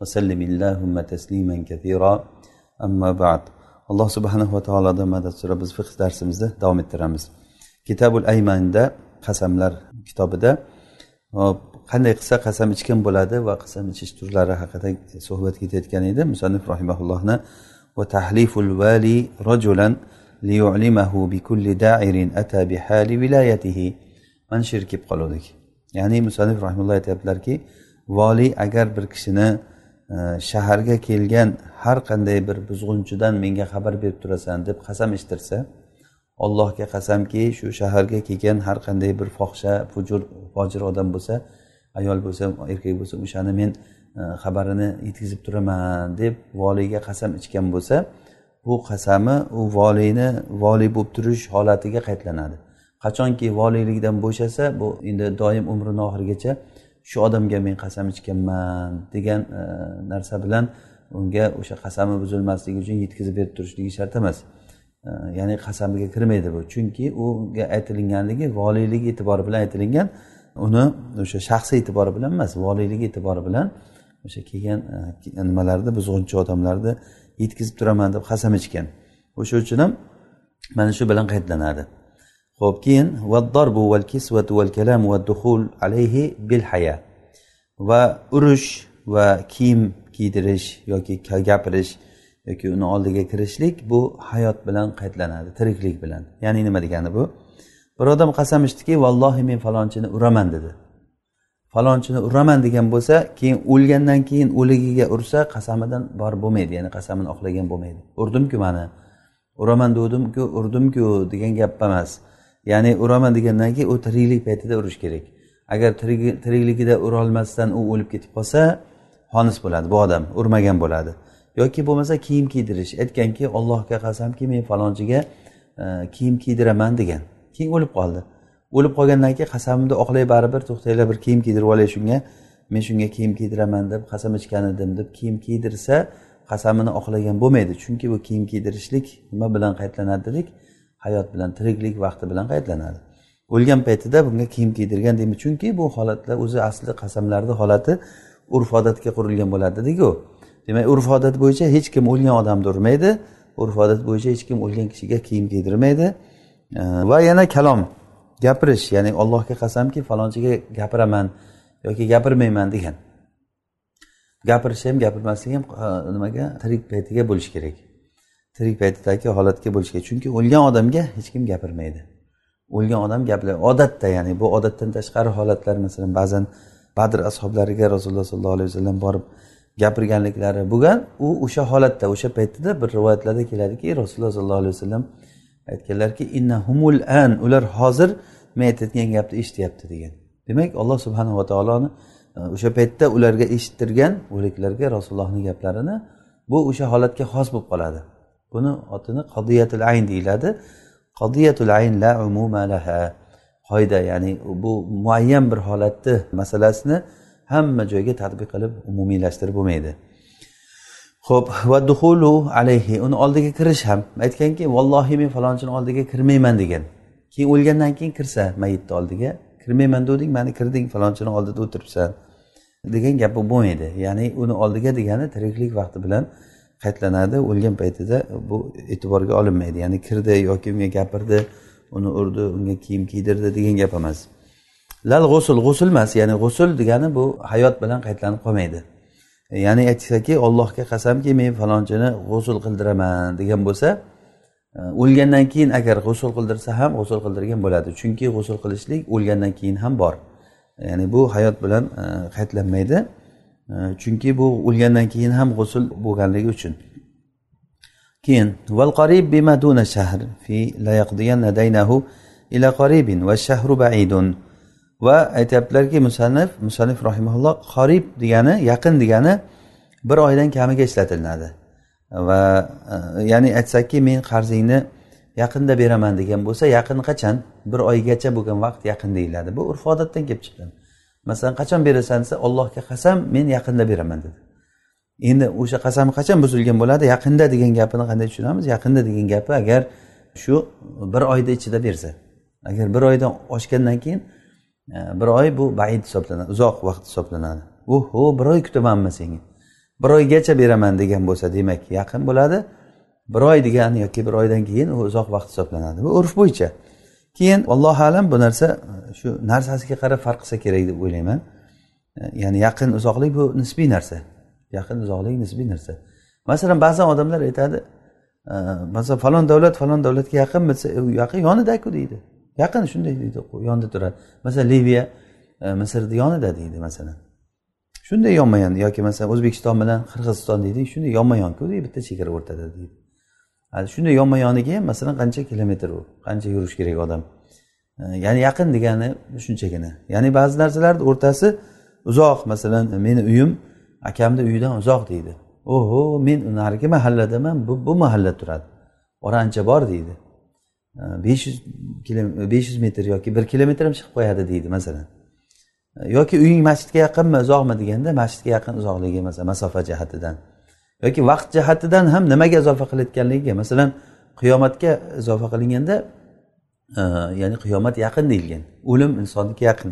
وسلم اللهم تسليما كثيرا أما بعد alloh subhanava taolodan madad so'rab biz fiq darsimizni davom ettiramiz kitabul aymanda qasamlar kitobida hop qanday qilsa qasam ichgan bo'ladi va qasam ichish turlari haqida suhbat ketayotgan edi musannif rahimaullohni va tahliful vali rajulan liyu'limahu bikulli da'irin ata bihali vilayatihi mana shu yerga kelib qoluvdik ya'ni musannif rahimulloh aytyaptilarki voliy agar bir kishini shaharga kelgan har qanday bir buzg'unchidan menga xabar berib turasan deb qasam ichtirsa allohga qasamki shu shaharga kelgan har qanday bir fohisha fujur fojir odam bo'lsa ayol bo'lsa erkak bo'lsa o'shani men e, xabarini yetkazib turaman deb voliyga qasam ichgan bo'lsa bu qasami u voliyni voliy bo'lib turish holatiga qaytlanadi. Qachonki voliylikdan bo'shasa bu endi doim umrini oxirigacha shu odamga men qasam ichganman degan e, narsa bilan unga o'sha qasami buzilmasligi uchun yetkazib berib turishligi shart emas. E, ya'ni qasamiga kirmaydi bu. Chunki unga aytilinganligi voliylik e'tibori bilan aytilingan uni o'sha shaxsiy e'tibori bilan emas voliylik e'tibori bilan o'sha kelgan e, nimalarni buzg'unchi odamlarni yetkazib turaman deb qasam ichgan. O'sha uchun ham mana shu bilan qaydlanadi. Ho'p keyin vaddarbu val kisvatu val kalam va duhul alayhi bil haya va urush va kiyim kiydirish yoki gapirish yoki uni oldiga kirishlik bu hayot bilan qaydlanadi tiriklik bilan. Ya'ni nima degani bu? Bir odam qasam ichdiki vallohi men falonchini uraman dedi. Falonchini uraman degan bo'lsa keyin o'lgandan keyin o'ligiga ursa qasamidan bor bo'lmaydi ya'ni qasamini oqlagan bo'lmaydi. Urdimku mani? Uraman degandimku urdimku degan gap emas. Ya'ni uraman degandan keyin u tiriklik paytida urish kerak. Agar tirikligida urolmasdan u o'lib ketib qolsa xonis bo'ladi bu odam urmagan bo'ladi. Yoki bo'lmasa kiyim kiydirish aytganki allohga qasamki men falonchiga e, kiyim kiydiraman degan. Keyin o'lib qoldi. O'lib qolgandan keyin qasamimni oqlay baribir to'xtanglar bir kiyim kiydirib olay shunga. Men shunga kiyim kiydiraman deb qasam ichgan edim deb kiyim kiydirsa qasamini oqlagan bo'lmaydi. Chunki bu kiyim kiydirishlik nima bilan qaytlanadi dedik. Hayot bilan tiriklik vaqti bilan qaydlanadi. O'lgan paytida bunga kiyim kiydirgan deymiz. Chunki bu holatlar o'zi asli qasamlarni holati urf odatga qurilgan bo'ladi dediku. Demak urf odat bo'yicha hech kim o'lgan odamni urmaydi urf odat bo'yicha hech kim o'lgan kishiga kiyim kiydirmaydi. Va yana kalom gapirish ya'ni allohga qasamki falonchiga gapiraman yoki gapirmayman degan. Gapirish ham gapirmaslik ham nimaga? Tirik paytiga bo'lishi kerak. Tirik paytidagi holatga bo'lishi kerak chunki o'lgan odamga hech kim gapirmaydi. O'lgan odam gaplar odatda ya'ni bu odatdan tashqari holatlar masalan ba'zan badr ashoblariga rasululloh sollallohu alayhi vasallam borib gapirganliklari bo'lgan u o'sha holatda o'sha paytida bir rivoyatlarda keladiki rasululloh sollallohu alayhi vasallam aytganlarki innahumul an ular hozir men aytayotgan gapni eshityapti degan. Demak alloh subhanava taoloni e, o'sha paytda ularga eshittirgan o'liklarga rasulullohni gaplarini bu o'sha holatga xos bo'lib qoladi. Buni otini qodiyatul ayn deyiladi. Qodiyatul ayn la umuma laha. Qoida ya'ni bu muayyan bir holatni masalasini hamma joyga tadbiq qilib umumiylashtirib bo'lmaydi. Ho'p va duhulu alayhi uni oldiga kirish ham. Aytganki vallohi men falonchini oldiga kirmayman degan. Keyin o'lgandan keyin kirsa mayitni oldiga kirmayman degding mani kirding falonchini oldida o'tiribsan degan gap bo'lmaydi. Ya'ni uni oldiga degani tiriklik vaqti bilan qaytlanadi. O'lgan paytida bu e'tiborga olinmaydi. Ya'ni kirdi yoki unga gapirdi uni urdi unga kiyim kiydirdi degan gap emas. Lal g'usul g'usul emas. Ya'ni g'usul degani bu hayot bilan qaytlanib qolmaydi. Ya'ni aytsaki allohga qasamki men falonchini g'usul qildiraman degan bo'lsa o'lgandan keyin agar g'usul qildirsa ham g'usul qildirgan bo'ladi. Chunki g'usul qilishlik o'lgandan keyin ham bor. Ya'ni bu hayot bilan e, qaytlanmaydi. Chunki bu o'lgandan keyin ham g'usul bo'lganligi uchun. Keyin val qarib bima duna shahr fi la yaqdiyanna daynahu ila qaribin va shahru baidun va aytyaptilarki musannif musannif rahimaulloh qorib degani yaqin degani bir oydan kamiga ishlatilinadi va e, ya'ni aytsakki men qarzingni yaqinda beraman degan bo'lsa yaqin qachon? Bir oygacha bo'lgan vaqt yaqin deyiladi. Bu urf odatdan kelib chiqqan. Masalan qachon berasan desa allohga qasam men yaqinda beraman dedi. Endi o'sha qasam qachon buzilgan bo'ladi? Yaqinda degan gapini qanday tushunamiz? Yaqinda degan gapi agar shu bir oyni ichida bersa. Agar bir oydan oshgandan keyin e, bir oy bu baid hisoblanadi uzoq vaqt hisoblanadi. Oho bir oy kutamanmi senga? Bir oygacha beraman degan bo'lsa demak yaqin bo'ladi. Bir oy degani yoki bir oydan keyin u uzoq vaqt hisoblanadi. Bu urf bo'yicha. Keyin allohu alam bu narsa shu narsasiga qarab farq qilsa kerak deb o'ylayman. E, ya'ni yaqin uzoqlik bu nisbiy narsa. Yaqin uzoqlik nisbiy narsa. Masalan ba'zan odamlar aytadi e, masalan falon davlat falon davlatga yaqinmi desa u yaqin yonidaku deydi. Yaqin shunday deydi yonida turadi. Masalan liviya e, misrni yonida deydi masalan. Shunday yonma yon yoki masalan o'zbekiston bilan qirg'iziston deydi shunday yonma yonku deydi bitta chegara o'rtada deydi. Shunday yonma yoniga ham masalan qancha kilometr u qancha yurish kerak odam? E, ya'ni yaqin degani shunchagina. Ya'ni ba'zi narsalarni o'rtasi uzoq masalan meni uyim akamni uyidan uzoq deydi. Oho men narigi mahalladaman bu bu mahallada turadi. Ora ancha bor deydi. E, besh yuz besh yuz metr yoki bir kilometr ham chiqib qo'yadi deydi masalan. E, yoki uying masjidga yaqinmi uzoqmi deganda masjidga yaqin uzoqligi masalan masofa jihatidan. Yoki vaqt jihatidan ham nimaga izofa qilayotganligiga masalan qiyomatga izofa qilinganda e, ya'ni qiyomat yaqin deyilgan o'lim insonniki yaqin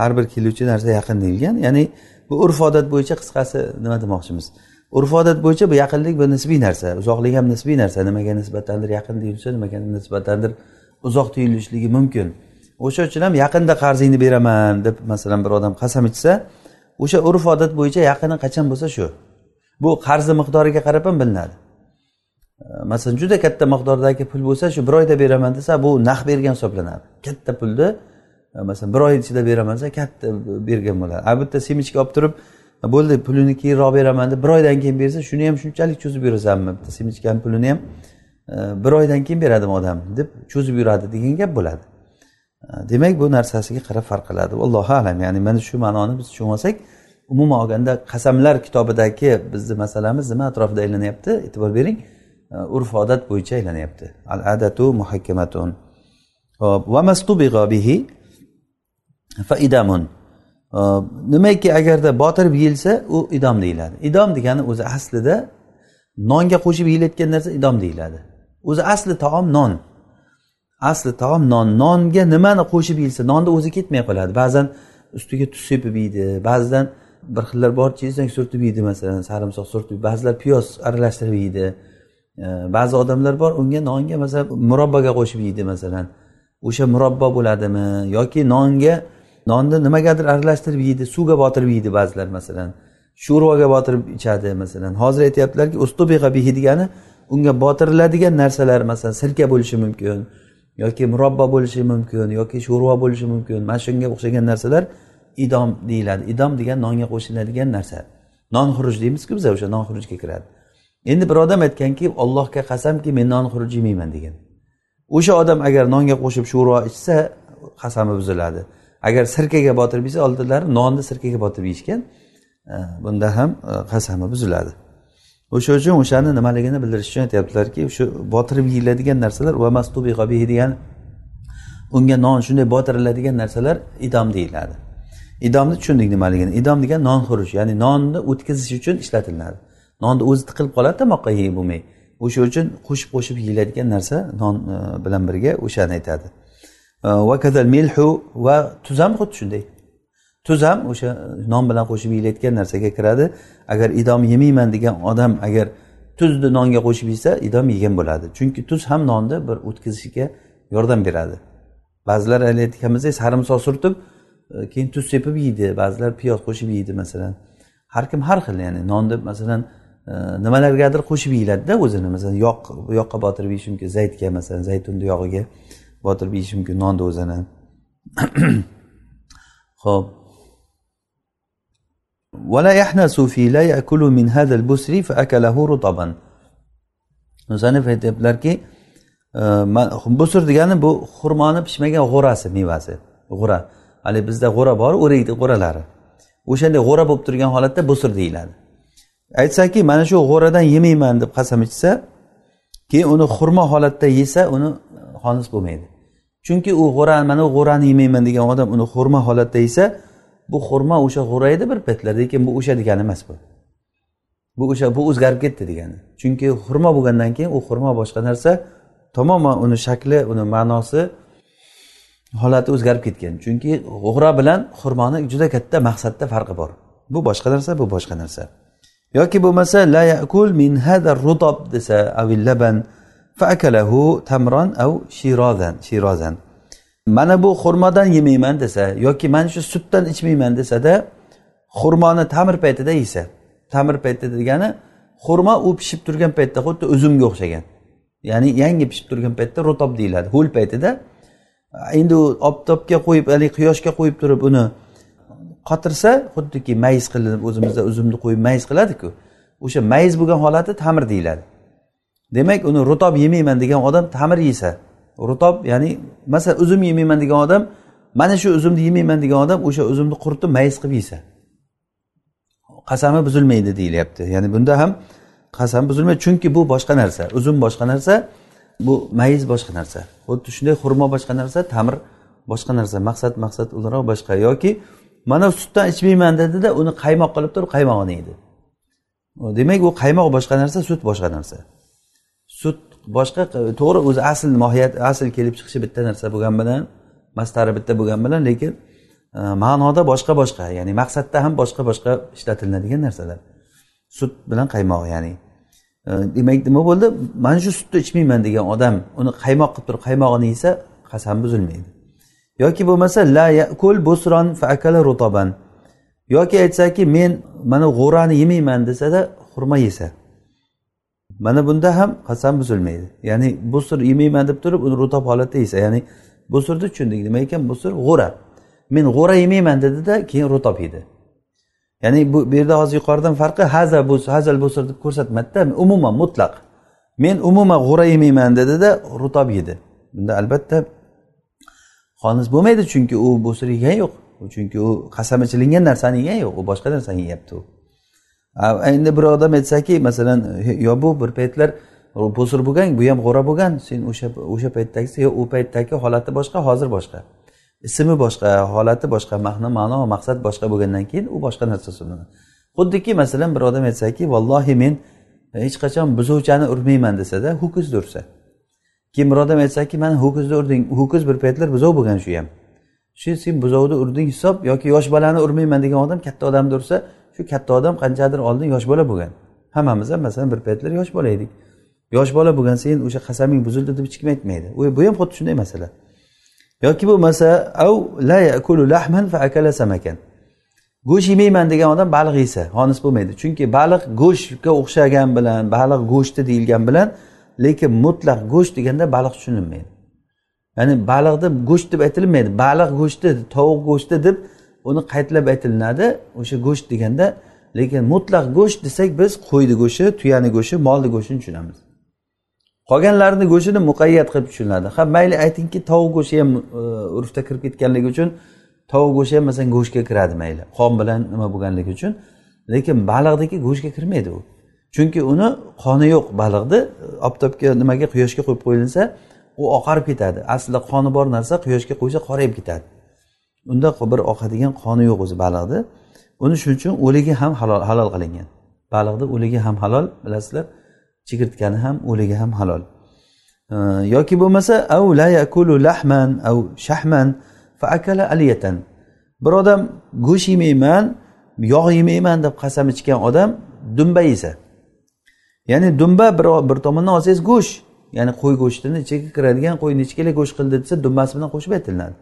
har bir keluvchi narsa yaqin deyilgan ya'ni bu urf odat bo'yicha qisqasi nima demoqchimiz? Urf odat bo'yicha bu yaqinlik bu nisbiy narsa uzoqlik ham nisbiy narsa nimaga nisbatandir yaqin tuyulsa nimaga nisbatandir uzoq tuyulishligi mumkin. O'sha uchun ham yaqinda qarzingni beraman deb masalan bir odam qasam ichsa o'sha urf odat bo'yicha yaqini qachon bo'lsa shu. Bu qarzni miqdoriga qarab ham bilinadi masalan juda katta miqdordagi pul bo'lsa shu bir oyda beraman desa bu naq bergan hisoblanadi. Katta pulni e, masalan bir oy ichida beraman desa katta bergan bo'ladi. A bitta semichka olib turib e, bo'ldi pulini keyinroq beraman deb bir oydan keyin bersa shuni ham shunchalik cho'zib yurasanmi? Bitta semichkani pulini ham e, bir oydan keyin beradimi odam deb cho'zib yuradi degan gap bo'ladi. Demak bu narsasiga qarab farq qiladi. Allohu alam. Ya'ni mana shu ma'noni biz tushunib olsak umuman olganda qasamlar kitobidagi bizni masalamiz nima atrofida aylanyapti e'tibor bering. Urf odat bo'yicha aylanyapti al adatu muhakkamatun. Hop. Va mastubig'a bihi fa idamun nimaki agarda botirib yeyilsa u idom deyiladi. Idom degani o'zi aslida nonga qo'shib yeyilayotgan narsa idom deyiladi. O'zi asli taom non. Asli taom non. Nonga nimani qo'shib yeyilsa nonni o'zi ketmay qoladi. Ba'zan ustiga tuz sepib yeydi ba'zidan bir xillar bor chesnak surtib yeydi masalan sarimsoq surtib ba'zilar piyoz aralashtirib yeydi. E, ba'zi odamlar bor unga nonga masalan murabboga qo'shib yeydi masalan. O'sha murabbo bo'ladimi? Yoki nonga nonni nimagadir aralashtirib yeydi suvga botirib yeydi ba'zilar masalan. Sho'rvaga botirib ichadi masalan. Hozir aytyaptilarki ustubiqa bihi degani unga botiriladigan narsalar masalan sirka bo'lishi mumkin yoki murabbo bo'lishi mumkin yoki sho'rva bo'lishi mumkin. Mana shunga o'xshagan narsalar idom deyiladi. Idom degan nonga qo'shiladigan narsa. Non xuruj deymizku biz o'sha non xurujga kiradi. Endi bir odam aytganki ollohga qasamki men non xuruj yemayman degan. O'sha odam agar nonga qo'shib sho'rva ichsa qasami buziladi. Agar sirkaga botirib yesa oldinlari nonni sirkaga botirib yeyishgan e, bunda ham e, qasami buziladi. O'sha uchun o'shani nimaligini bildirish uchun aytyaptilarki shu botirib yeyiladigan narsalar va mastubi degan unga non shunday botiriladigan narsalar idom deyiladi. Idomni tushundik nimaligini. Idom degan non xurush ya'ni nonni o'tkazish uchun ishlatiladi. Nonni o'zi tiqilib qoladi tomoqqa yeb bo'lmay o'sha uchun qo'shib qo'shib yeyiladigan narsa non e, bilan birga o'shani aytadi. E, va kadal milhu va tuz ham xuddi shunday. Tuz ham o'sha non bilan qo'shib yeyilayotgan narsaga kiradi. Agar idom yemayman degan odam agar tuzni nonga qo'shib yesa idom yegan bo'ladi. Chunki tuz ham nonni bir o'tkazishga yordam beradi. Ba'zilar aytganimizdek sarimsoq surtib keyin tuz sepib yeydi ba'zilar piyoz qo'shib yeydi masalan har kim har xil ya'ni nonni masalan e, nimalargadir qo'shib yeyiladida o'zini masalan yog' bu yoqqa botirib yeyish mumkin zaytga masalan zaytunni yog'iga botirib yeyish mumkin nonni o'zini ho'p ولا يحنس في لا يأكل من هذا البسر فأكله رطبا musanif aytyaptilarki busur degani bu xurmoni pishmagan g'o'rasi mevasi g'o'ra haligi bizda g'o'ra bor o'raydi g'o'ralari o'shanday g'o'ra bo'lib turgan holatda busr deyiladi. Aytsaki mana shu g'o'radan yemayman deb qasam ichsa keyin uni xurmo holatda yesa uni xolis bo'lmaydi. Chunki u g'o'ra mana bu g'o'rani yemayman degan odam uni xurmo holatda yesa bu xurmo o'sha g'o'ra edi bir paytlar lekin bu o'sha degani emas bu. Bu o'sha bu o'zgarib ketdi degani. Chunki xurmo bo'lgandan keyin u xurmo boshqa narsa tamoman uni shakli uni ma'nosi holati o'zgarib ketgan. Chunki g'o'ra bilan xurmoni juda katta maqsadda farqi bor. Bu boshqa narsa bu boshqa narsa. Yoki bo'lmasa la yakul min hada rutob desa avil laban faakalahu tamron av shirozan shirozan. Mana bu xurmodan yemayman desa yoki mana shu sutdan ichmayman desada xurmoni tamir paytida yesa tamir paytida degani xurmo u pishib turgan paytda xuddi uzumga o'xshagan. Ya'ni yangi pishib turgan paytda rutob deyiladi. Ho'l paytida endi u oftobga qo'yib haligi quyoshga qo'yib turib uni qotirsa xuddiki mayiz qilinib o'zimizda uzumni qo'yib mayiz qiladiku. O'sha mayiz bo'lgan holati tamir deyiladi. Demak uni rutob yemayman degan odam tamir yesa rutob ya'ni masalan uzum yemayman degan odam mana shu uzumni yemayman degan odam o'sha uzumni quritib mayiz qilib yesa. Qasami buzilmaydi deyilyapti. Ya'ni bunda ham qasam buzilmaydi. Chunki bu boshqa narsa uzum boshqa narsa. Bu mayiz boshqa narsa. Xuddi shunday xurmo boshqa narsa tamir boshqa narsa. Maqsad maqsad o'laroq boshqa. Yoki mana sutdan ichmayman dedida uni qaymoq qilib turib qaymog'ini yeydi demak u qaymoq boshqa narsa sut boshqa narsa. Sut boshqa to'g'ri o'zi asl mohiyat asl kelib chiqishi bitta narsa bo'lgani bilan mastari bitta bo'lgani bilan lekin e, ma'noda boshqa boshqa ya'ni maqsadda ham boshqa boshqa ishlatilinadigan narsalar. Sut bilan qaymoq ya'ni demak nima bo'ldi? Mana shu sutni ichmayman degan odam uni qaymoq qilib turib qaymog'ini yesa qasam buzilmaydi. Yoki bo'lmasa la yakul busron faakala rutoban yoki aytsaki men mana g'o'rani yemayman desada xurmo yesa. Mana bunda ham qasam buzilmaydi. Ya'ni busr yemayman deb turib uni rutob holatda yesa. Ya'ni busrni tushundik. Nima ekan? Busr g'o'ra men g'o'ra yemayman dedida keyin rutob yedi ya'ni bu bu yerda hozir yuqoridan farqi haza bu hazal busr deb ko'rsatmadida umuman mutlaq. Men umuman g'ura yemayman dedida rutob yedi. Bunda albatta xolis bo'lmaydi chunki u busr yegan yo'q. Chunki u qasam ichilingan narsani yegan yo'q u boshqa narsani yeyapti u. Endi bir odam aytsaki masalan yo bu bir paytlar bo'sir bo'lgan bu ham g'o'ra bo'lgan sen o'sha o'sha paytdagisi yo u paytdagi holati boshqa hozir boshqa. Ismi boshqa holati boshqa ma'no ma'no maqsad boshqa bo'lgandan keyin u boshqa narsa hisoblanadi xuddiki masalan bir odam aytsaki vallohi men e, hech qachon buzuvchani urmayman desada ho'kizni ursa keyin bir odam aytsaki mana ho'kizni urding ho'kiz bir paytlar buzov bo'lgan shu ham. Shu sen buzovni urding hisob yoki yosh bolani urmayman degan odam katta odamni ursa shu katta odam qanchadir oldin yosh bola bo'lgan. Hammamiz ham masalan bir paytlar yosh bola edik. Yosh bola bo'lgan sen o'sha qasaming buzildi deb hech kim aytmaydi. Bu ham xuddi shunday masala. Yoki bo'lmasa av la yakulu lahman fa akala samakan. Go'sht yemayman degan odam baliq yesa xonis bo'lmaydi. Chunki baliq go'shtga o'xshagan bilan baliq go'shti deyilgan bilan lekin mutlaq go'sht deganda baliq tushunilmaydi. Ya'ni baliqni go'sht deb aytilmaydi. Baliq go'shti tovuq go'shti deb uni qaytlab aytilinadi. O'sha go'sht deganda lekin mutlaq go'sht desak biz qo'yni go'shti tuyani go'shti molni go'shtini tushunamiz. Qolganlarini go'shtini muqayyat qilib tushuniladi ha mayli aytingki tovuq go'shti ham e, urfda kirib ketganligi uchun tovuq go'shti ham masalan go'shtga kiradi mayli. Qon bilan nima bo'lganligi uchun. Lekin baliqniki go'shtga kirmaydi u. Chunki uni qoni yo'q baliqni oftobga nimaga quyoshga qo'yib qo'yilsa u oqarib ketadi. Aslida qoni bor narsa quyoshga qo'ysa qorayib ketadi. Unda bir oqadigan qoni yo'q o'zi baliqni uni shuning uchun o'ligi ham halol halol qilingan. Baliqni o'ligi ham halol bilasizlar. Chigirtkani ham o'ligi ham halol. Yoki bo'lmasa av la yakulu lahman av shahman fa akala aliyatan. Bir odam go'sht yemayman yog' yemayman deb qasam ichgan odam dumba yesa. Ya'ni dumba bir bir tomondan olsangiz go'sht ya'ni qo'y go'shtini ichiga kiradigan qo'yni kilo go'sht qildi desa dumbasi bilan qo'shib aytilinadi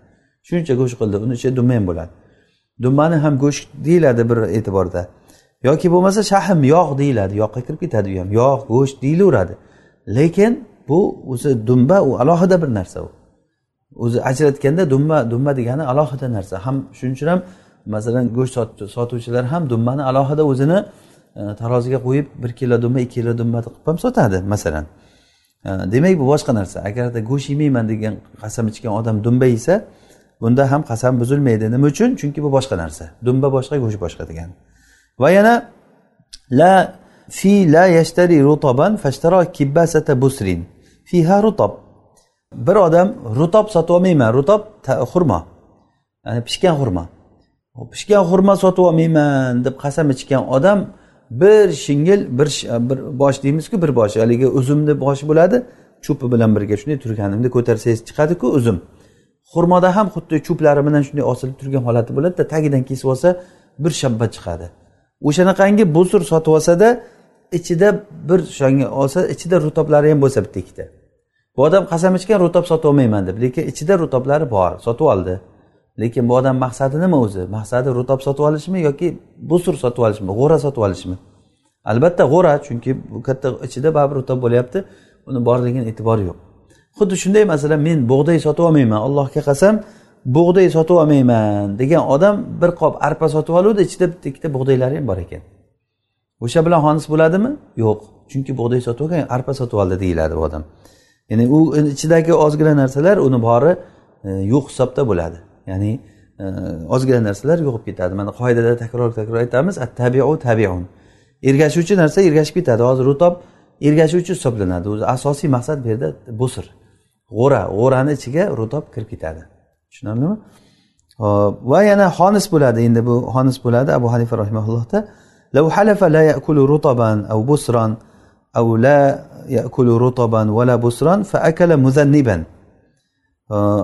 shuncha go'sht qildi uni ichida dumba ham bo'ladi. Dumbani ham go'sht deyiladi bir e'tiborda. Yoki bo'lmasa shahm yog' deyiladi. Yoqqa kirib ketadi u ham. Yog' go'sht deyilaveradi. Lekin bu o'zi dumba u alohida bir narsa u. O'zi ajratganda dumba dumba degani alohida narsa. Ham shuning uchun ham masalan go'sht sotuvchilar ham dumbani alohida o'zini e, taroziga qo'yib bir kilo dumba ikki kilo dumba qilib ham sotadi masalan. E, demak bu boshqa narsa. Agarda go'sht yemayman degan qasam ichgan odam dumba yesa bunda ham qasam buzilmaydi. Nima uchun? Chunki bu boshqa narsa. Dumba boshqa go'sht boshqa degani. Va yana la fi la yashtari rutoban fashtara kibbasata busrin. Fiha rutab. Bir odam rutob sotib olmayman rutob xurmo ya'ni pishgan xurmo pishgan xurmo sotib olmayman deb qasam ichgan odam bir shingil bir bir bosh deymizku bir bosh. Haligi uzumni boshi bo'ladi. Cho'pi bilan birga shunday turganimda ko'tarsangiz chiqadiku uzum. Xurmoda ham xuddi cho'plari bilan shunday osilib turgan holati bo'ladida tagidan kesib olsa bir shabba chiqadi. O'shanaqangi busur sotib olsada ichida bir shonga olsa ichida rutoblari ham bo'lsa bitta ikkita bu odam qasam ichgan rutob sotib olmayman deb lekin ichida rutoblari bor sotib oldi. Lekin bu odam maqsadi nima o'zi? Maqsadi rutob sotib olishmi yoki busur sotib olishmi g'o'ra sotib olishmi? Albatta g'o'ra chunki bu katta ichida baribir rutob bo'lyapti. Uni borligini e'tibori yo'q. Xuddi shunday masalan men bug'doy sotib olmayman allohga qasam bug'doy sotib olmayman degan odam bir qop arpa sotib oluvdi ichida bitta ikkita bug'doylari ham bor ekan. O'sha bilan xonis bo'ladimi? Yo'q. Chunki bug'doy sotib olgan arpa sotib oldi deyiladi bu odam. Ya'ni u ichidagi ozgina narsalar uni bori e, yo'q hisobda bo'ladi. Ya'ni e, ozgina narsalar yo'qib ketadi. Mana qoidada takror takror aytamiz at tabiu tabiun. Ergashuvchi narsa ergashib ketadi. Hozir rutob ergashuvchi hisoblanadi. O'zi asosiy maqsad bu yerda bo'sir. G'o'ra g'o'rani ichiga rutob kirib ketadi. tushunarlimi hop va yana xonis bo'ladi endi bu xonis bo'ladi abu hanifa rahimaullohda لو حلف لا يأكل رطبا أو بسرا أو لا يأكل رطبا ولا بسرا فأكل مذنبا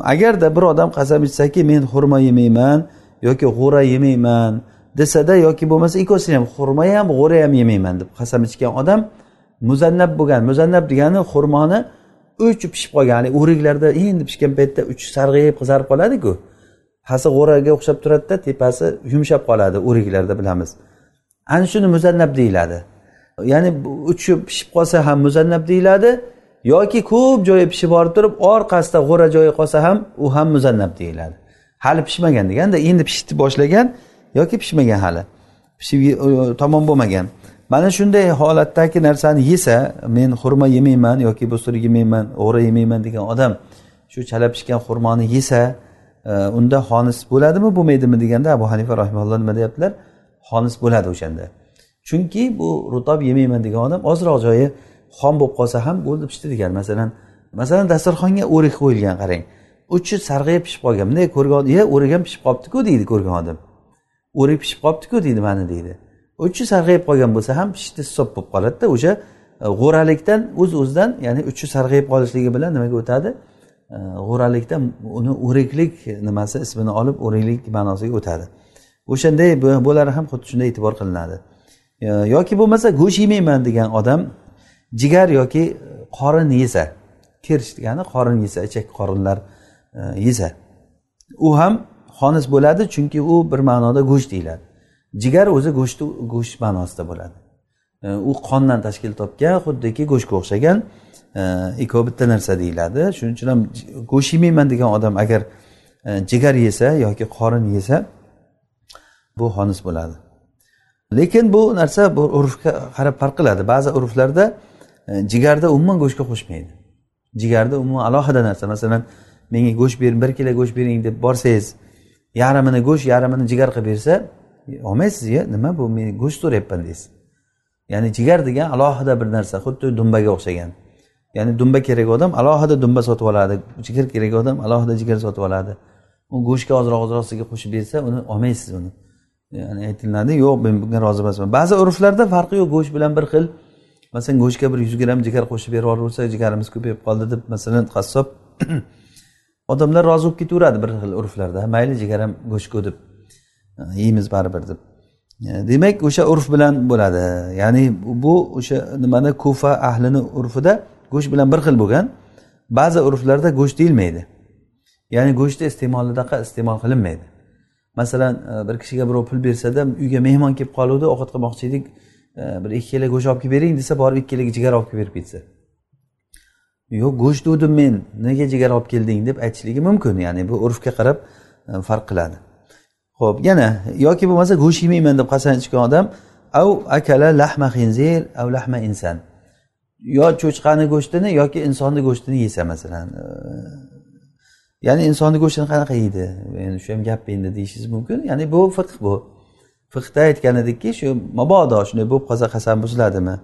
agarda bir odam qasam ichsaki men xurmo yemayman yoki g'o'ra yemayman desada yoki bo'lmasa ikkovsini ham xurmo ham g'o'ra ham yemayman deb qasam ichgan odam muzannab bo'lgan muzannab degani xurmoni uchi pishib qolgan ya'ni o'riklarda endi pishgan paytda uchi sarg'ayib qizarib qoladiku. Pasi g'o'raga o'xshab turadida tepasi yumshab qoladi o'riklarda bilamiz. Ana shuni muzannab deyiladi. Ya'ni uchi pishib qolsa ham muzannab deyiladi yoki ko'p joyi pishib borib turib orqasida g'o'ra joyi qolsa ham u ham muzannab deyiladi. Hali pishmagan deganda endi pishishni boshlagan yoki pishmagan hali. Pishib e, e, tamom bo'lmagan. Mana shunday holatdagi narsani yesa men xurma yemayman yoki busur yemayman o'g'ri yemayman degan odam shu chala pishgan xurmoni yesa e, unda xonis bo'ladimi bo'lmaydimi deganda abu hanifa rahimalloh nima deyaptilar? Xonis bo'ladi o'shanda. Chunki bu rutob yemayman degan odam ozroq joyi xom bo'lib qolsa ham bo'ldi pishdi degan masalan masalan dasturxonga o'rik qo'yilgan qarang. Uchi sarg'ayib pishib qolgan. Bunday ko'rgan ye o'rik ham pishib qolibdiku deydi ko'rgan odam. O'rik pishib qolibdiku deydi mana deydi. Uchi sarg'ayib qolgan bo'lsa ham pishdi hisob bo'lib qoladida. O'sha e, g'o'ralikdan o'z uz o'zidan ya'ni uchi sarg'ayib qolishligi bilan nimaga o'tadi? E, g'o'ralikdan uni o'riklik nimasi ismini olib o'riklik ma'nosiga o'tadi. O'shanday bular ham xuddi shunday e'tibor qilinadi. E, yoki bo'lmasa go'sht yemayman degan odam jigar yoki qorin yesa kirsh degani qorin yesa ichak qorinlar yesa u ham xonis bo'ladi chunki u bir ma'noda go'sht deyiladi. Jigar o'zi go'shtni go'sht ma'nosida bo'ladi. E, u qondan tashkil topgan xuddiki go'shtga o'xshagan e, ikkovi bitta narsa deyiladi. Shuning uchun ham go'sht yemayman degan odam agar e, jigar yesa yoki qorin yesa bu xonis bo'ladi. Lekin bu narsa bu urfga qarab farq qiladi. Ba'zi urflarda jigarda umuman go'shtga qo'shmaydi. Jigarda umuman alohida narsa. Masalan menga go'sht bering bir kilo go'sht bering deb borsangiz yarmini go'sht yarmini jigar qilib bersa olmaysiz ya nima bu men go'sht so'rayapman deysiz. Ya'ni jigar degan alohida bir narsa xuddi dumbaga o'xshagan. Ya'ni dumba kerak odam alohida dumba sotib oladi. Jigar kerak odam alohida jigar sotib oladi. U go'shtga ozroq ozrog'siga qo'shib bersa uni olmaysiz uni. Ya'ni aytilinadi yo'q men bunga rozi emasman. Ba'zi urflarda farqi yo'q go'sht bilan bir xil. Masalan go'shtga bir yuz gramm jigar qo'shib berib yuborsa jigarimiz ko'payib qoldi deb masalan qassob. Odamlar rozi bo'lib ketaveradi bir xil urflarda. Mayli jigar ham go'shtku deb yeymiz baribir deb. E, demak o'sha urf bilan bo'ladi. Ya'ni bu o'sha nimani kufa ahlini urfida go'sht bilan bir xil bo'lgan. Ba'zi urflarda go'sht deyilmaydi. Ya'ni go'shtni iste'molidaqa iste'mol qilinmaydi. Masalan e, bir kishiga birov pul bersada uyga mehmon kelib qoluvdi ovqat qilmoqchi edik e, bir ikki kilo go'sht olib kelib bering desa borib ikki kilo jigar olib kelib berib ketsa. Yo'q go'sht dedim men. Nega jigar olib kelding deb aytishligi mumkin. Ya'ni bu urfga qarab farq qiladi. Ho'p yana yoki bo'lmasa go'sht yemayman deb qasam ichgan odam av akala lahma xinzir av lahma inson yo cho'chqani go'shtini yoki insonni go'shtini yesa masalan e, ya'ni insonni go'shtini qanaqa yeydi? Endi shu ham gap endi deyishingiz mumkin. Ya'ni bu fiqh bu. Fiqda aytgan edikki shu mabodo shunday bo'lib qolsa qasam buziladimi?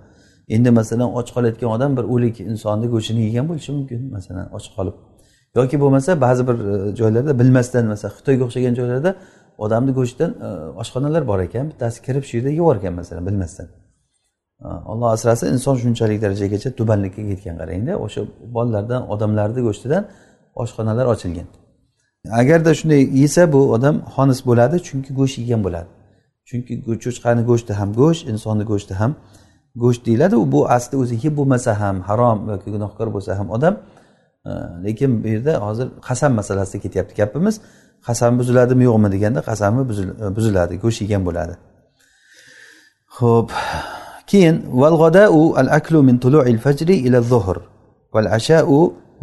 Endi masalan och qolayotgan odam bir o'lik insonni go'shtini yegan bo'lishi mumkin masalan och qolib. Yoki bo'lmasa ba'zi bir e, joylarda bilmasdan masalan xitoyga o'xshagan joylarda odamni go'shtidan e, oshxonalar bor ekan bittasi kirib shu yerda yeyorkan masalan bilmasdan. E, Olloh asrasin inson shunchalik darajagacha tubanlikka ketgan qarangda o'sha bolalardan odamlarni go'shtidan oshxonalar ochilgan. Agarda shunday yesa bu odam xonis bo'ladi chunki go'sht yegan bo'ladi. Chunki cho'chqani go'shti ham go'sht insonni go'shti ham go'sht deyiladi. U bu asli o'zi yeb bo'lmasa ham harom yoki gunohkor bo'lsa ham odam e, lekin bu yerda hozir qasam masalasida ketyapti gapimiz. Qasam buziladimi yo'qmi deganda qasami e, buziladi go'sht yegan bo'ladi. Ho'p keyin val g'adau al aklu min tulu'il fajri ila zuhr val ashau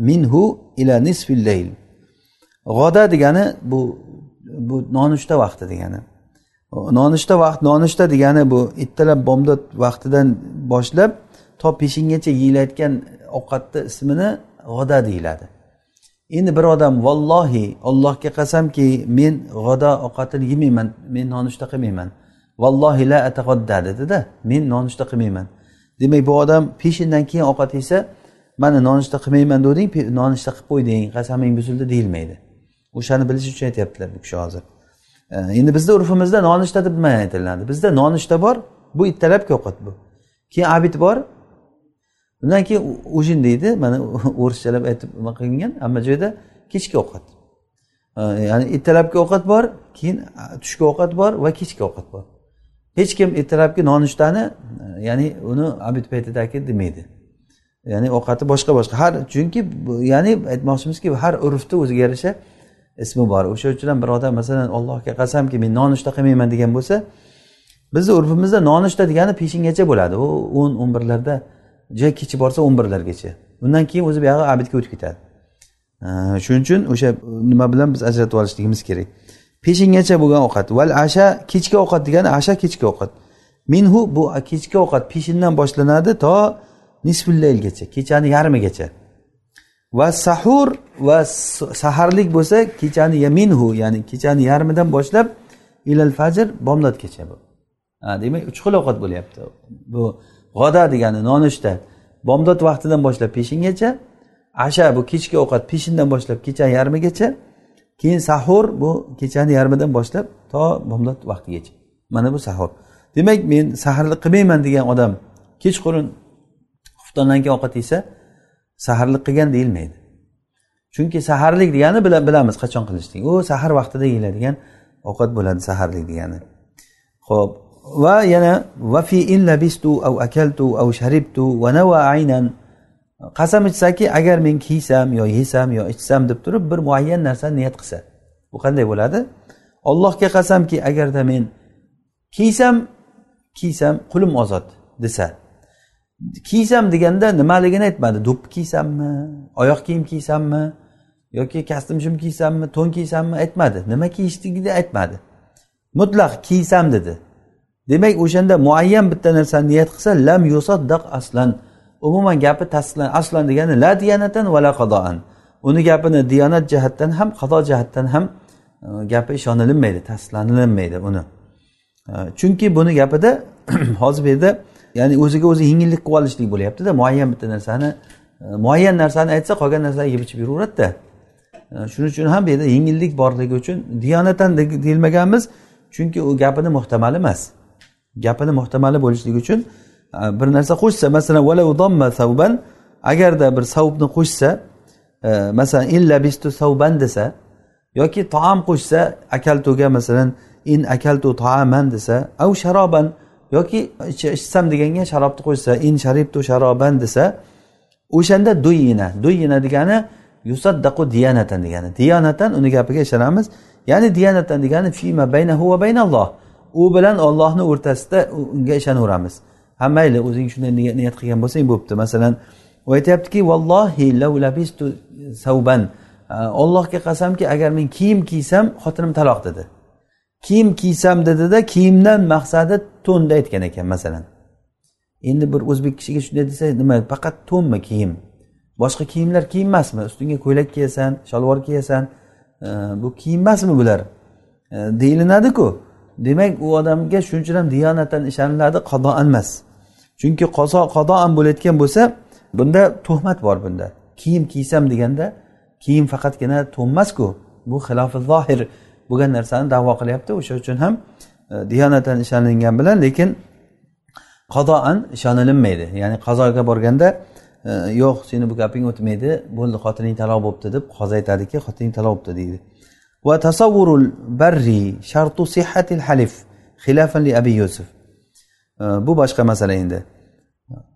minhu ila nisfil layl g'oda degani bu bu nonushta vaqti degani. Nonushta vaqt nonushta degani bu ertalab bomdod vaqtidan boshlab to peshingacha yeyilayotgan ovqatni ismini g'oda deyiladi. Endi bir odam vallohi ollohga qasamki men g'oda ovqatini yemayman men nonushta qilmayman. Vallohi la atag'odda dedida men nonushta qilmayman. Demak bu odam peshindan keyin ovqat yesa mana nonushta qilmayman deganding nonushta qilib qo'yding qasaming buzildi deyilmaydi. O'shani bilish uchun aytyaptilar bu kishi hozir. Endi bizni urfimizda nonushta deb nima aytiladi. Bizda nonushta bor bu ertalabki ovqat bu. Keyin abid bor undan keyin ujin deydi mana o'rischalab aytib nima qilingan hamma joyda kechki ovqat. Ya'ni ertalabki ovqat bor keyin tushki ovqat bor va kechki ovqat bor. Hech kim ertalabki nonushtani ya'ni uni abid paytidagi demaydi ya'ni ovqati boshqa boshqa. Har chunki ya'ni aytmoqchimizki har urfni o'ziga yarasha ismi bor. O'sha uchun ham bir odam masalan allohga qasamki men nonushta qilmayman degan bo'lsa bizni urfimizda nonushta degani peshingacha bo'ladi. U o'n o'n birlarda juda kechi borsa o'n birlargacha. Undan keyin o'zi buyog'i abidga o'tib ketadi. Shuning uchun o'sha e, nima bilan biz ajratib olishligimiz kerak. Peshingacha bo'lgan ovqat. Val asha kechki ovqat degani asha kechki ovqat. Minhu bu kechki ovqat peshindan boshlanadi to nisfullaylgacha kechani yarmigacha. Va sahur va saharlik bo'lsa kechani yaminhu ya'ni kechani yarmidan boshlab ilal fajr bomdodgacha bu. Demak uch xil ovqat bo'lyapti. Bu g'oda degani nonushta bomdod vaqtidan boshlab peshingacha asha bu kechki ovqat peshindan boshlab kecha yarmigacha keyin sahur bu kechani yarmidan boshlab to bomdod vaqtigacha. Mana bu sahur. Demak men saharlik qilmayman degan odam kechqurun xuftondan keyin ovqat yesa saharlik qilgan deyilmaydi. Chunki saharlik degani bilamiz qachon qilishlik u sahar vaqtida yeyiladigan ovqat bo'ladi saharlik degani. Ho'p va yana vafi in labistu av akaltu av sharibtu va nava aynan. Qasam ichsaki agar men kiysam yo yesam yo ichsam deb turib bir muayyan narsani niyat qilsa. Bu qanday bo'ladi? Ollohga qasamki agarda men kiysam kiysam qulim ozod desa. Kiysam deganda nimaligini aytmadi? Do'ppi kiysammi oyoq kiyim kiysammi yoki kostyum shim kiysammi to'n kiysammi aytmadi. Nima kiyishligini aytmadi. Mutlaq kiysam dedi. Demak o'shanda muayyan bitta narsani niyat qilsa lam yusaddaq aslan. Umuman gapi tasdiqlan aslan degani la diyanatan va la qadoan uni gapini diyonat jihatdan ham qado jihatdan ham e, gapi ishonilinmaydi tasdiqlanilinmaydi uni. E, chunki buni gapida hozir bu yerda ya'ni o'ziga o'zi yengillik qilib olishlik bo'lyaptida muayyan bitta narsani e, muayyan narsani aytsa qolgan narsani yeb ichib yuraveradida shuning uchun ham bu yerda yengillik borligi uchun diyonatan deyilmaganmiz chunki u gapini muhtamal emas. Gapini muhtamali bo'lishligi uchun e, bir narsa qo'shsa masalan agarda bir savbni qo'shsa e, masalan illa bistu savban desa yoki taom qo'shsa akaltuga masalan in akaltu taaman desa av sharoban yoki ichsam deganga sharobni qo'shsa in sharibtu sharoban desa o'shanda duyina duyina degani yusaddaqu diyanatan degani diyonatan uni gapiga ishonamiz. Ya'ni diyanatan degani fima baynahu va baynalloh. U bilan ollohni o'rtasida unga ishonaveramiz ha mayli o'zing shunday niyat qilgan bo'lsang bo'pti. Masalan u aytyaptiki vallohi labistu savban ollohga qasamki agar men kiyim kiysam xotinim taloq dedi. Kiyim kiysam dedida kiyimdan maqsadi to'nni aytgan ekan masalan. Endi bir o'zbek kishiga shunday desa nima faqat to'nmi kiyim? Boshqa kiyimlar kiyim emasmi ustingga ko'ylak kiyasan shalvor kiyasan. Bu kiyim emasmi bular deyilinadiku demak u odamga shuning ham diyonatan ishoniladi qadoan emas. Chunki qazo qadoan bo'layotgan bo'lsa bunda tuhmat bor bunda. Kiyim kiysam deganda kiyim faqatgina to'nmasku. Bu xilofi zohir bo'lgan narsani davo qilyapti. O'sha uchun ham e, diyonatan bilan lekin qadoan ishonilinmaydi ya'ni qazoga borganda e, yo'q seni bu gaping o'tmaydi bo'ldi xotining taloq bo'libdi deb qozi aytadiki xotining taloq bo'libdi deydi. Va tasavvurul barri shartu sihhatil halif xilafan li abi yusuf. Bu boshqa masala endi.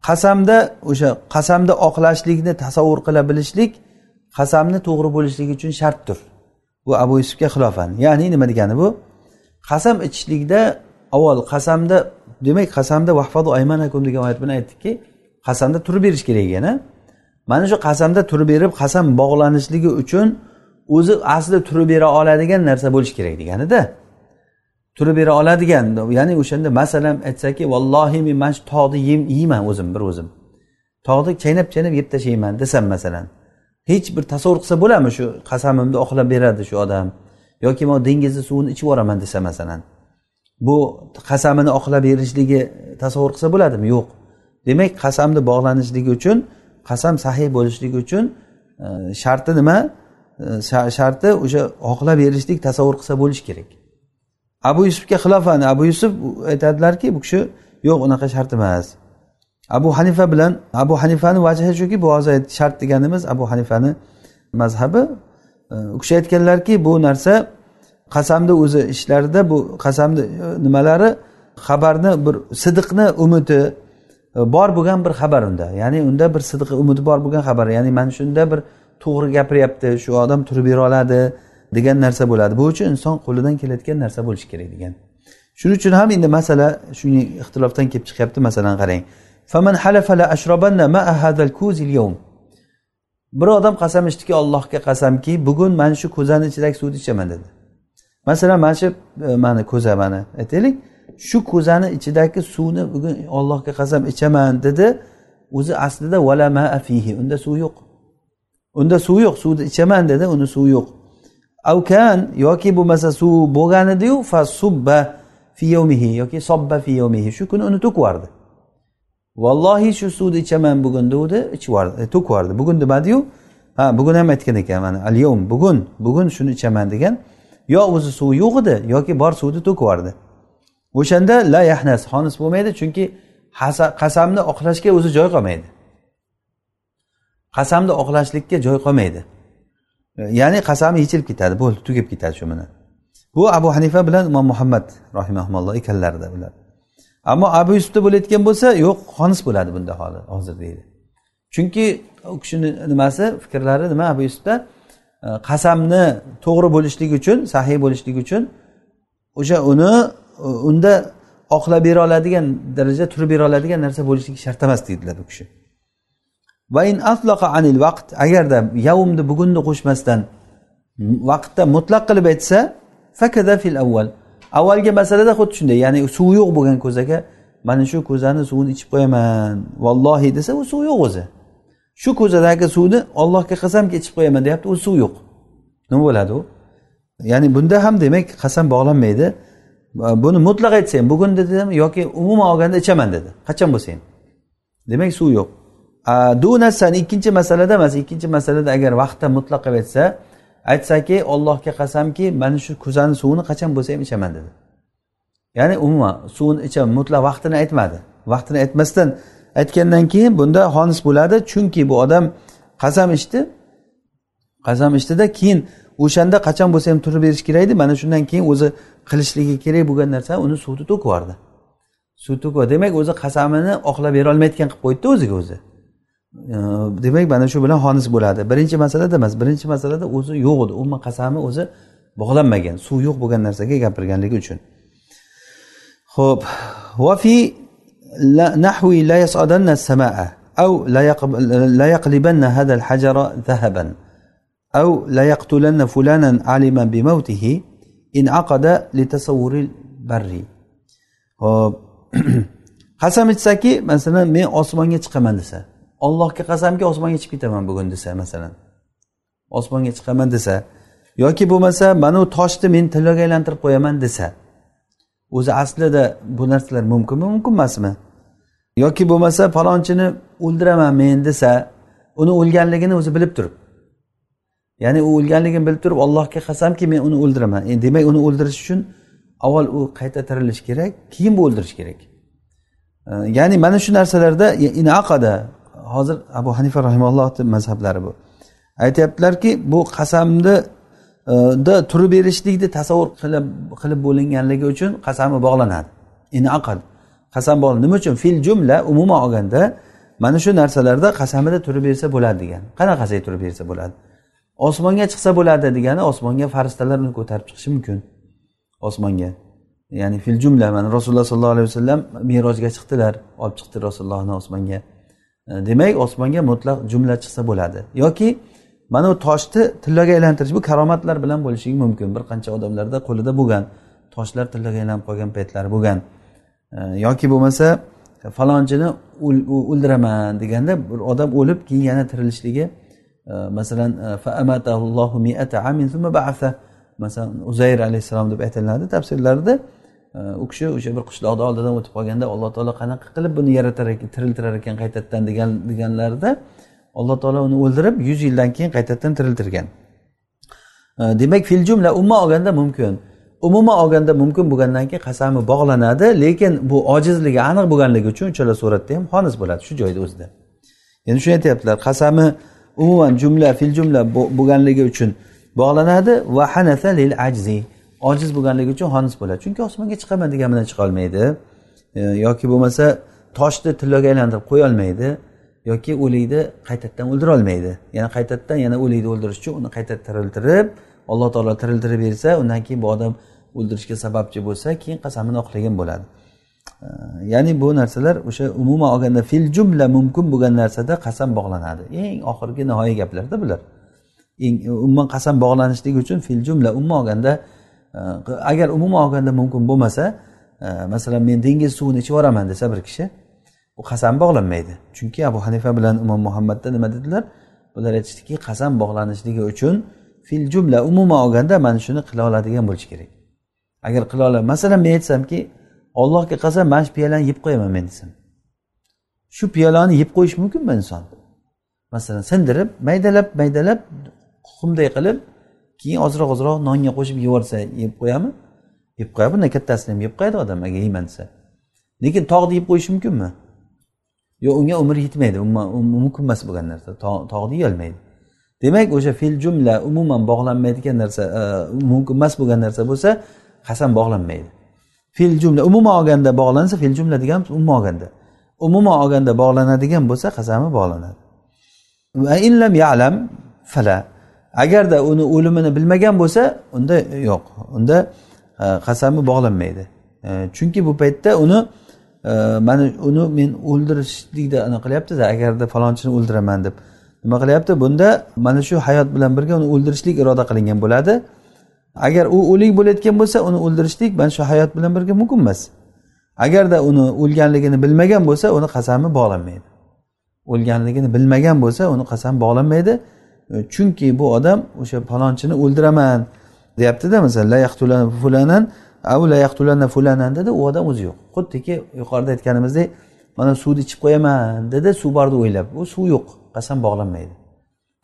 Qasamda o'sha qasamda oqlashlikni tasavvur qila bilishlik qasamni to'g'ri bo'lishligi uchun shartdir. Bu abu yusufga xilofan. Ya'ni nima degani bu? Qasam ichishlikda avval qasamda demak qasamda vahfadu aymanakum degan oyat bilan aytdikki qasamda turib berish kerak ekan mana shu qasamda turib berib qasam bog'lanishligi uchun o'zi asli turib bera oladigan narsa bo'lishi kerak deganida. Turib bera oladigan ya'ni o'shanda masalan aytsaki vallohi men mana shu tog'ni yeyman o'zim bir o'zim. Tog'ni chaynab chaynab yeb tashlayman desam masalan hech bir tasavvur qilsa bo'ladimi shu qasamimni oqlab beradi shu odam? Yoki man dengizni suvini ichib yuboraman desa masalan bu qasamini oqlab berishligi tasavvur qilsa bo'ladimi? Yo'q. Demak qasamni bog'lanishligi uchun qasam sahiy bo'lishligi uchun e, sharti nima? Sharti o'sha oqlab berishlik tasavvur qilsa bo'lishi kerak. Abu yusufga xilofan abu yusuf aytadilarki bu kishi yo'q unaqa shart emas. Abu hanifa bilan abu hanifani vajhi shuki bu hozir shart deganimiz abu hanifani mazhabi. U kishi aytganlarki bu narsa qasamni o'zi ishlarida bu qasamni e, nimalari xabarni bir sidiqni umidi e, bor bo'lgan bir xabar unda. Ya'ni unda bir sidiq umidi bor bo'lgan xabar. Ya'ni mana shunda bir to'g'ri gapiryapti shu odam turib bera oladi degan narsa bo'ladi. Bu uchun inson qo'lidan kelayotgan narsa bo'lishi kerak degan. Shuning uchun ham endi masala shuning ixtilofdan kelib chiqyapti. Masalan qarang. Ma'a yawm. Bir odam qasam ichdiki allohga qasamki bugun mana shu ko'zani ichidagi suvni ichaman dedi. Masalan mana shu e, mani ko'za mana aytaylik. Shu ko'zani ichidagi suvni bugun ollohga qasam ichaman dedi. O'zi aslida vala ma afihi unda suv yo'q. Unda suv yo'q suvni ichaman dedi uni suvi yo'q. Avkan yoki bo'lmasa suv bo'lgan ediyu fa subba fi yawmihi yoki sobba fi yawmihi. Shu kuni uni to'kib yubordi. Vallohi shu suvni ichaman bugun degandi ichib e, to'kib yubordi. Bugun demadiyu ha bugun ham aytgan ekan mana al yawm bugun bugun shuni ichaman degan yo o'zi suvi yo'q edi yoki bor suvni to'kib yubordi. O'shanda la yahnas xonis bo'lmaydi chunki qasamni oqlashga o'zi joy qolmaydi. Qasamni oqlashlikka joy qolmaydi. Ya'ni qasami yechilib ketadi bo'ldi tugab ketadi shu bilan. Bu abu hanifa bilan imom muhammad rahimaulloh ekanlarida bular. Ammo abu yusufda bo'layotgan bo'lsa yo'q xonis bo'ladi bunda holi hozir deydi. Chunki u kishini nimasi fikrlari nima abu yusufda? Qasamni to'g'ri bo'lishligi uchun sahiy bo'lishligi uchun o'sha uni unda oqlab bera oladigan darajada turib bera oladigan narsa bo'lishligi shart emas deydilar u kishi. Anil vaqt agarda yavmni bugunni qo'shmasdan vaqtda mutlaq qilib aytsa fakada fil avval. Avvalgi masalada xuddi shunday ya'ni suvi yo'q bo'lgan ko'zaga mana shu ko'zani suvini ichib qo'yaman. Vallohi desa u suv yo'q o'zi. Shu ko'zadagi suvni ollohga qasamki ichib qo'yaman deyapti u suv yo'q. Nima bo'ladi u? Ya'ni bunda ham demak qasam bog'lanmaydi. Buni mutlaq aytsa ham bugun dedim yoki umuman olganda ichaman dedi. Qachon bo'lsa ham demak suv yo'q. Dunasan ikkinchi masalada emas ikkinchi masalada agar vaqtda mutlaq qilib aytsa aytsaki ollohga qasamki mana shu kuzani suvini qachon bo'lsa ham ichaman dedi. Ya'ni umuman suvni ichaman mutlaq vaqtini aytmadi. Vaqtini aytmasdan aytgandan keyin bunda xonis bo'ladi. Chunki bu odam qasam ichdi. Qasam ichdida keyin o'shanda qachon bo'lsa ham turib berish kerak edi mana shundan keyin o'zi qilishligi kerak bo'lgan narsa uni suvni to'kib yubordi suv to'kib demak o'zi qasamini oqlab berolmayotgan qilib qo'ydida o'ziga o'zi. demak mana shu bilan xonis bo'ladi birinchi masalada emas birinchi masalada o'zi yo'q edi umuman qasami o'zi bog'lanmagan suv yo'q bo'lgan narsaga gapirganligi uchun ho'p vafi نحو لا يصعدن السماء أو لا يقلبن هذا الحجر ذهبا أو لا يقتلن فلانا علما بموته إن عقد لتصور البر qasam ichsaki masalan men osmonga chiqaman desa ollohga qasamki osmonga chiqib ketaman bugun desa masalan. Osmonga chiqaman desa yoki bo'lmasa mana bu toshni men tiloga aylantirib qo'yaman desa o'zi aslida bu narsalar mumkinmi mumkin emasmi? Yoki bo'lmasa falonchini o'ldiraman men desa uni o'lganligini o'zi bilib turib. Ya'ni u o'lganligini bilib turib allohga qasamki men uni o'ldiraman. E, demak uni o'ldirish uchun avval u qayta tirilishi kerak keyin bu o'ldirish kerak. E, ya'ni mana shu narsalarda inaqada hozir abu hanifa rahimallohni mazhablari bu. Aytyaptilarki bu qasamni e, da turib berishlikni tasavvur qilib qilib bo'linganligi uchun qasami bog'lanadi. Inaqad. Qasam bog'lan nima uchun? Fil jumla umuman olganda mana shu narsalarda qasamida turib bersa bo'ladi degan. Qanaqasiga turib bersa bo'ladi? Osmonga chiqsa bo'ladi degani osmonga farishtalar uni ko'tarib chiqishi mumkin. Osmonga. Ya'ni fil jumla mana rasululloh sollallohu alayhi vasallam merojga chiqdilar. Olib chiqdi rasulullohni osmonga. E, demak osmonga mutlaq jumla chiqsa bo'ladi. Yoki mana bu toshni tillaga aylantirish bu karomatlar bilan bo'lishi mumkin. Bir qancha odamlarda qo'lida bo'lgan toshlar tillaga aylanib qolgan paytlari bo'lgan. E, yoki bo'lmasa falonchini o'ldiraman deganda bir odam o'lib keyin yana tirilishligi e, masalan masalan uzayr alayhissalom deb aytiladi tafsirlarida u kishi o'sha bir qishloqni oldidan o'tib qolganda alloh taolo qanaqa qilib buni yaratar ekan tiriltirar ekan qaytadan degan deganlarida alloh taolo uni o'ldirib yuz yildan keyin qaytadan tiriltirgan demak fil jumla umuman olganda mumkin umuman olganda mumkin bo'lgandan keyin qasami bog'lanadi lekin bu ojizligi aniq bo'lganligi uchun uchala suratda ham xonis bo'ladi shu joyda o'zida endi shuni aytyaptilar qasami umuman jumla fil jumla bo'lganligi uchun bog'lanadi va hanasa lil ajzi ojiz bo'lganligi uchun xonis bo'ladi. Chunki osmonga chiqaman degan bilan chiqa olmaydi e, yoki bo'lmasa toshni tilloga aylantirib qo'ya olmaydi. Yoki o'likni qaytadan o'ldira olmaydi. Yana qaytadan yana o'likni o'ldirish uchun uni qayta tiriltirib alloh taolo tiriltirib bersa undan keyin bu odam o'ldirishga sababchi bo'lsa keyin qasamini oqlagan bo'ladi. E, ya'ni bu narsalar o'sha umuman olganda fil jumla mumkin bo'lgan narsada qasam bog'lanadi. Eng oxirgi nihoyiy gaplarda bular. Eng umuman qasam bog'lanishligi uchun fil jumla umuman olganda agar umuman olganda mumkin bo'lmasa masalan men dengiz suvini ichib yuboraman desa bir kishi u qasam bog'lanmaydi chunki abu hanifa bilan imom muhammadda nima dedilar bular aytishdiki qasam bog'lanishligi uchun fil jumla umuman olganda mana shuni qila oladigan bo'lishi kerak agar qila oladi masalan men aytsamki ollohga qasam mana shu piyolani yeb qo'yaman men desam shu piyolani yeb qo'yish mumkinmi inson masalan sindirib maydalab maydalab qumday qilib keyin ozroq ozroq nonga qo'shib yuborsa yeb qo'yami? Yeb qo'yadi bundan kattasini ham yeb qo'yadi odam agar yeyman desa. Lekin tog'ni yeb qo'yish mumkinmi? Yo'q unga umr yetmaydi um, um, mumkin emas bo'lgan narsa. Tog'ni yeyolmaydi demak o'sha fil jumla umuman bog'lanmaydigan narsa e, mumkin emas bo'lgan narsa bo'lsa qasam bog'lanmaydi. Fil jumla umuman olganda bog'lansa fil jumla deganimiz umuman olganda. Umuman olganda bog'lanadigan bo'lsa qasami bog'lanadi. Va illam yalam fala. Agarda uni o'limini bilmagan bo'lsa unda yo'q. Unda e, qasami bog'lanmaydi. E, chunki bu paytda uni e, mana uni men o'ldirishlikda anaqa qilyaptida agarda falonchini o'ldiraman deb. Nima qilyapti? Bunda mana shu hayot bilan birga uni o'ldirishlik iroda qilingan bo'ladi. Agar u o'lik bo'layotgan bo'lsa uni o'ldirishlik mana shu hayot bilan birga mumkin emas. Agarda uni o'lganligini bilmagan bo'lsa uni qasami bog'lanmaydi. O'lganligini bilmagan bo'lsa uni qasam bog'lanmaydi. E, chunki bu odam o'sha falonchini o'ldiraman deyaptida masalan la fulanan au la fulanan dedi u odam o'zi yo'q. Xuddiki yuqorida aytganimizdek mana suvni ichib qo'yaman dedi suv borni o'ylab. U suv yo'q qasam bog'lanmaydi.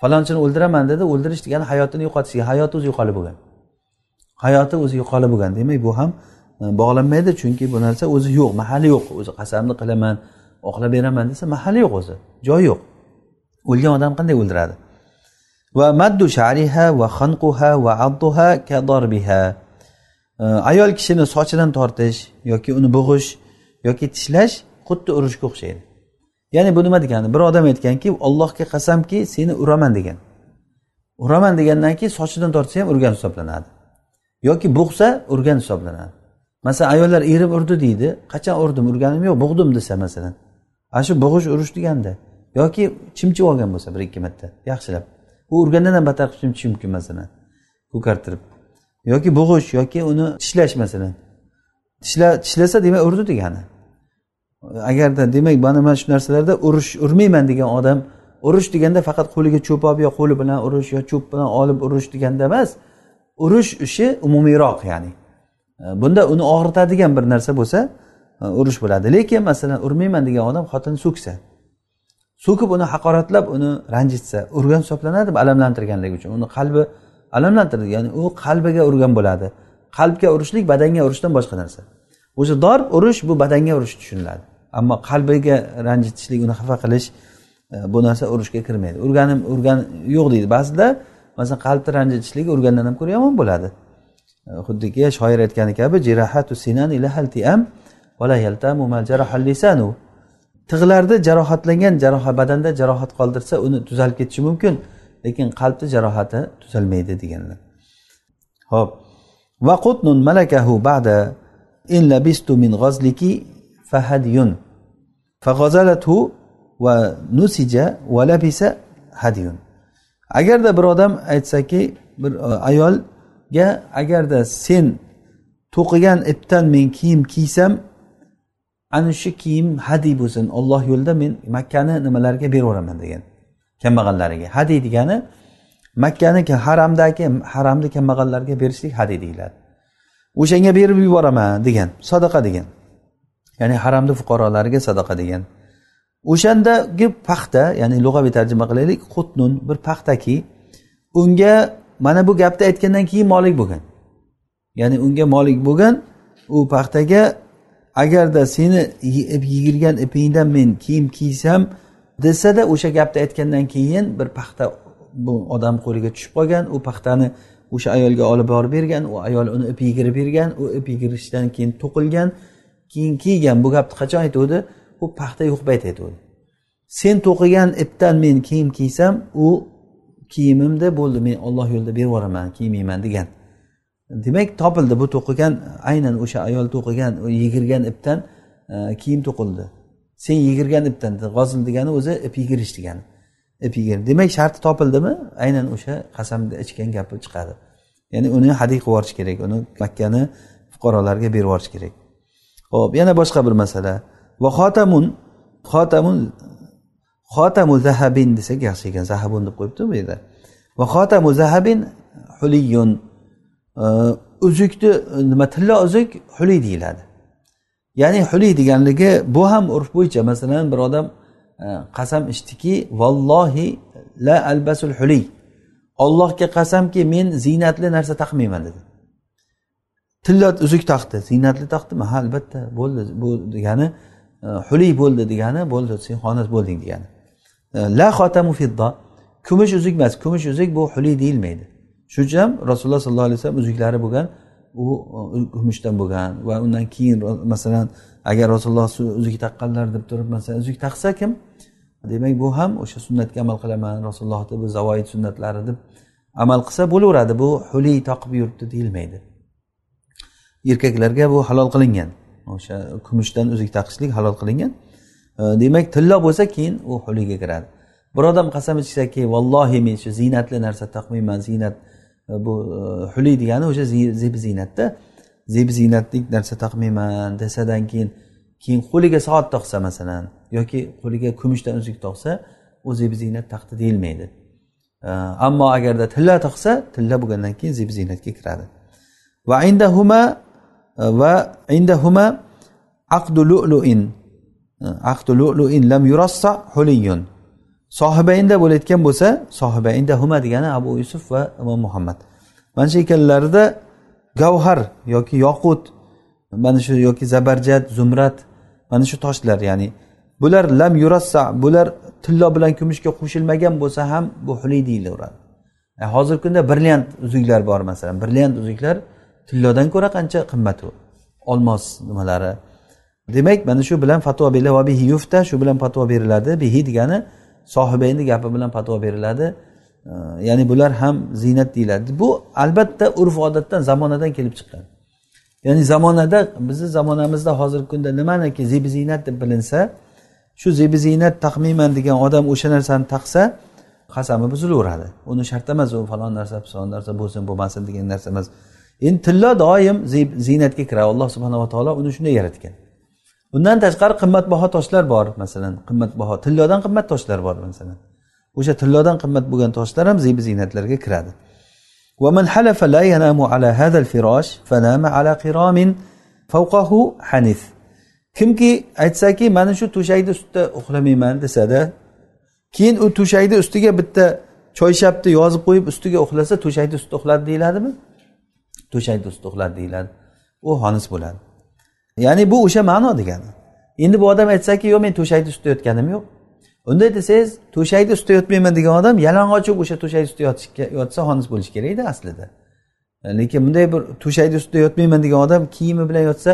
Falonchini o'ldiraman dedi o'ldirish degani hayotini yo'qotish hayoti o'zi yo'qolib bo'lgan. Hayoti o'zi yo'qolib bo'lgan. Demak bu ham e, bog'lanmaydi chunki bu narsa o'zi yo'q mahali yo'q. O'zi qasamni qilaman oqlab beraman desa mahali yo'q o'zi joyi yo'q. O'lgan odam qanday o'ldiradi? Va maddu shariha va xanquha va adduha kadorbiha ayol kishini sochidan tortish yoki uni bo'g'ish yoki tishlash xuddi urishga o'xshaydi. Ya'ni bu nima degani? Bir odam aytganki allohga qasamki seni uraman degan. Uraman degandan keyin sochidan tortsa ham urgan hisoblanadi. Yoki bo'g'sa urgan hisoblanadi. Masalan ayollar erib urdi deydi. Qachon urdim? Urganim yo'q bo'g'dim desa masalan. Ana shu bo'g'ish urish deganda. Yoki chimchib olgan bo'lsa bir ikki marta yaxshilab. U urgandan ham battar qilib chimchishi mumkin masalan? Ko'kartirib. Yoki bo'g'ish yoki uni tishlash masalan. Tishla tishlasa demak urdi degani. Agarda demak mana mana shu narsalarda urish urmayman degan odam urish deganda faqat qo'liga cho'p olib yo qo'li bilan urish yo cho'p bilan olib urish deganda emas urush ishi umumiyroq ya'ni. E, bunda uni og'ritadigan bir narsa bo'lsa e, urush bo'ladi. Lekin masalan urmayman degan odam xotinni so'ksa so'kib uni haqoratlab uni ranjitsa urgan hisoblanadi alamlantirganligi uchun. Uni qalbi alamlantirdi ya'ni u qalbiga urgan bo'ladi. Qalbga urishlik badanga urishdan boshqa narsa. O'zi dorb urish bu badanga urish tushuniladi. Ammo qalbiga ranjitishlik uni xafa qilish e, bu narsa urushga kirmaydi. Urganim urgan yo'q deydi. Ba'zida masalan qalbni ranjitishlik urgandan ham ko'ra yomon bo'ladi. E, xuddiki shoir aytgani kabi jirahatu sinan tiam yaltamu lisanu. Tig'larda jarohatlangan jarohat badanda jarohat qoldirsa uni tuzalib ketishi mumkin lekin qalbni jarohati tuzalmaydi deganlar. Ho'p. Va qutnun malakahu ba'da in labistu min g'azliki fahadyun. Fag'azalathu va nusija va labisa hadyun. Agarda bir odam aytsaki bir e, ayolga agarda sen to'qigan ipdan men kiyim kiysam ana shu kiyim hadiy bo'lsin olloh yo'lida men makkani nimalarga beraveraman degan kambag'allariga. Hadiy degani makkani haramdagi haramni kambag'allarga berishlik hadiy deyiladi. O'shanga berib yuboraman degan sadaqa degan. Ya'ni haramni fuqarolariga sadaqa degan. O'shandagi paxta ya'ni lug'aviy tarjima qilaylik xutnun bir paxtaki unga mana bu gapni aytgandan keyin molik bo'lgan. Ya'ni unga molik bo'lgan u paxtaga agarda seni yigirgan ipingdan men kiyim kiysam desada o'sha gapni aytgandan keyin bir paxta bu odam qo'liga tushib qolgan u paxtani o'sha ayolga olib borib bergan u ayol uni ip yigirib bergan u ip yigirishdan keyin to'qilgan keyin kiygan. Bu gapni qachon aytuvdi? U paxta yo'q payt aytuvdi. Sen to'qigan ipdan men kiyim kiysam u kiyimimda bo'ldi men olloh yo'lida berib yuboraman kiymayman degan. Demak topildi bu to'qigan aynan o'sha ayol to'qigan yigirgan ipdan e, kiyim to'qildi. Sen yigirgan ipdan g'ozil degani o'zi ip yigirish degani. Ip yigir. Demak sharti topildimi? Aynan o'sha qasamda ichgan gapi chiqadi. Ya'ni uni hadiy qilib yuborish kerak uni makkani fuqarolarga berib yuborish kerak. Ho'p yana boshqa bir masala. Va xotamun xotamun xotamu zahabin desak yaxshi ekan zahabun deb qo'yibdi bu yerda. Va xotamu zahabin huliyun uzukni nima tilla uzuk huli deyiladi. Ya'ni huli deganligi bu ham urf bo'yicha masalan bir odam e, qasam ichdiki vallohi la albasul huli ollohga qasamki men ziynatli narsa taqmayman dedi. Tilla uzuk taqdi. Ziynatli taqdimi? Ha albatta bo'ldi bu degani e, huli bo'ldi degani bo'ldi sen xonas bo'lding degani. E, la xotamu fidda. Kumush uzuk emas kumush uzuk bu huli deyilmaydi. Shuning uchun ham rasululloh sollallohu alayhi vasallam uzuklari bo'lgan u kumushdan bo'lgan va undan keyin masalan agar rasululloh uzuk taqqanlar deb turib masalan uzuk taqsa kim? Demak bu ham o'sha sunnatga amal qilaman rasulullohni bu zavoid sunnatlari deb amal qilsa bo'laveradi. Bu huliy toqib yuribdi deyilmaydi. Erkaklarga bu halol qilingan. O'sha kumushdan uzuk taqishlik halol qilingan. Demak tilla bo'lsa keyin u huliyga kiradi. Bir odam qasam ichsaki vallohi men shu ziynatli narsa taqmayman ziynat bu e, huliy huli degani o'sha zeb ziynatda. Zeb ziynatlik narsa taqmayman desadan keyin keyin qo'liga soat taqsa masalan yoki qo'liga kumushdan uzuk taqsa u zeb ziynat taqdi deyilmaydi. E, ammo agarda tilla taqsa tilla bo'lgandan keyin zeb ziynatga kiradi. Va indahuma e, va indahuma aqdu lu'luin. Aqdu lu'luin lam yurassa huliyun sohibaynda bo'layotgan bo'lsa sohibaynda huma degani abu yusuf va imom muhammad. Mana shu ikkalarida gavhar yoki yoqut mana shu yoki zabarjat zumrat mana shu toshlar ya'ni bular lam yurassa bular tillo bilan kumushga qo'shilmagan bo'lsa ham bu huli deyilaveradi. Yani hozirgi kunda brilliant uzuklar bor masalan brilliant uzuklar tillodan ko'ra qancha qimmat u olmos nimalari. Demak mana shu bilan fatvo beriladi. Bihi yufta shu bilan fatvo beriladi. Bihi degani sohibayni gapi bilan fatvo beriladi. Ya'ni bular ham ziynat deyiladi. Bu albatta urf odatdan zamonadan kelib chiqqan. Ya'ni zamonada bizni zamonamizda hozirgi kunda nimaniki zebi ziynat deb bilinsa shu zebi ziynat taqmayman degan odam o'sha narsani taqsa qasami buzilaveradi. Uni shart emas u falon narsa falon narsa bo'lsin bo'lmasin degan narsa emas endi tillo doim ziynatga kiradi alloh subhanava taolo uni shunday yaratgan. bundan tashqari qimmatbaho toshlar bor masalan qimmatbaho tillodan qimmat toshlar bor masalan o'sha tillodan qimmat bo'lgan toshlar ham zebi ziynatlarga kiradi ومن حلف لا ينام على هذا الفراش فنام على قرام فوقه حنث kimki aytsaki mana shu to'shakni ustida uxlamayman desada keyin u to'shakni ustiga bitta choyshabni yozib qo'yib ustiga uxlasa to'shakni ustida uxladi deyiladimi to'shakni ustida uxladi deyiladi u xonis bo'ladi Ya'ni bu o'sha ma'no degani. Endi bu odam aytsaki yo'q men to'shakni ustida yotganim yo'q. Unday desangiz to'shakni ustida yotmayman degan odam yalang'och o'sha to'shakni ustida yotsa xonis bo'lishi kerakda aslida. E, lekin bunday bir to'shakni ustida yotmayman degan odam kiyimi bilan yotsa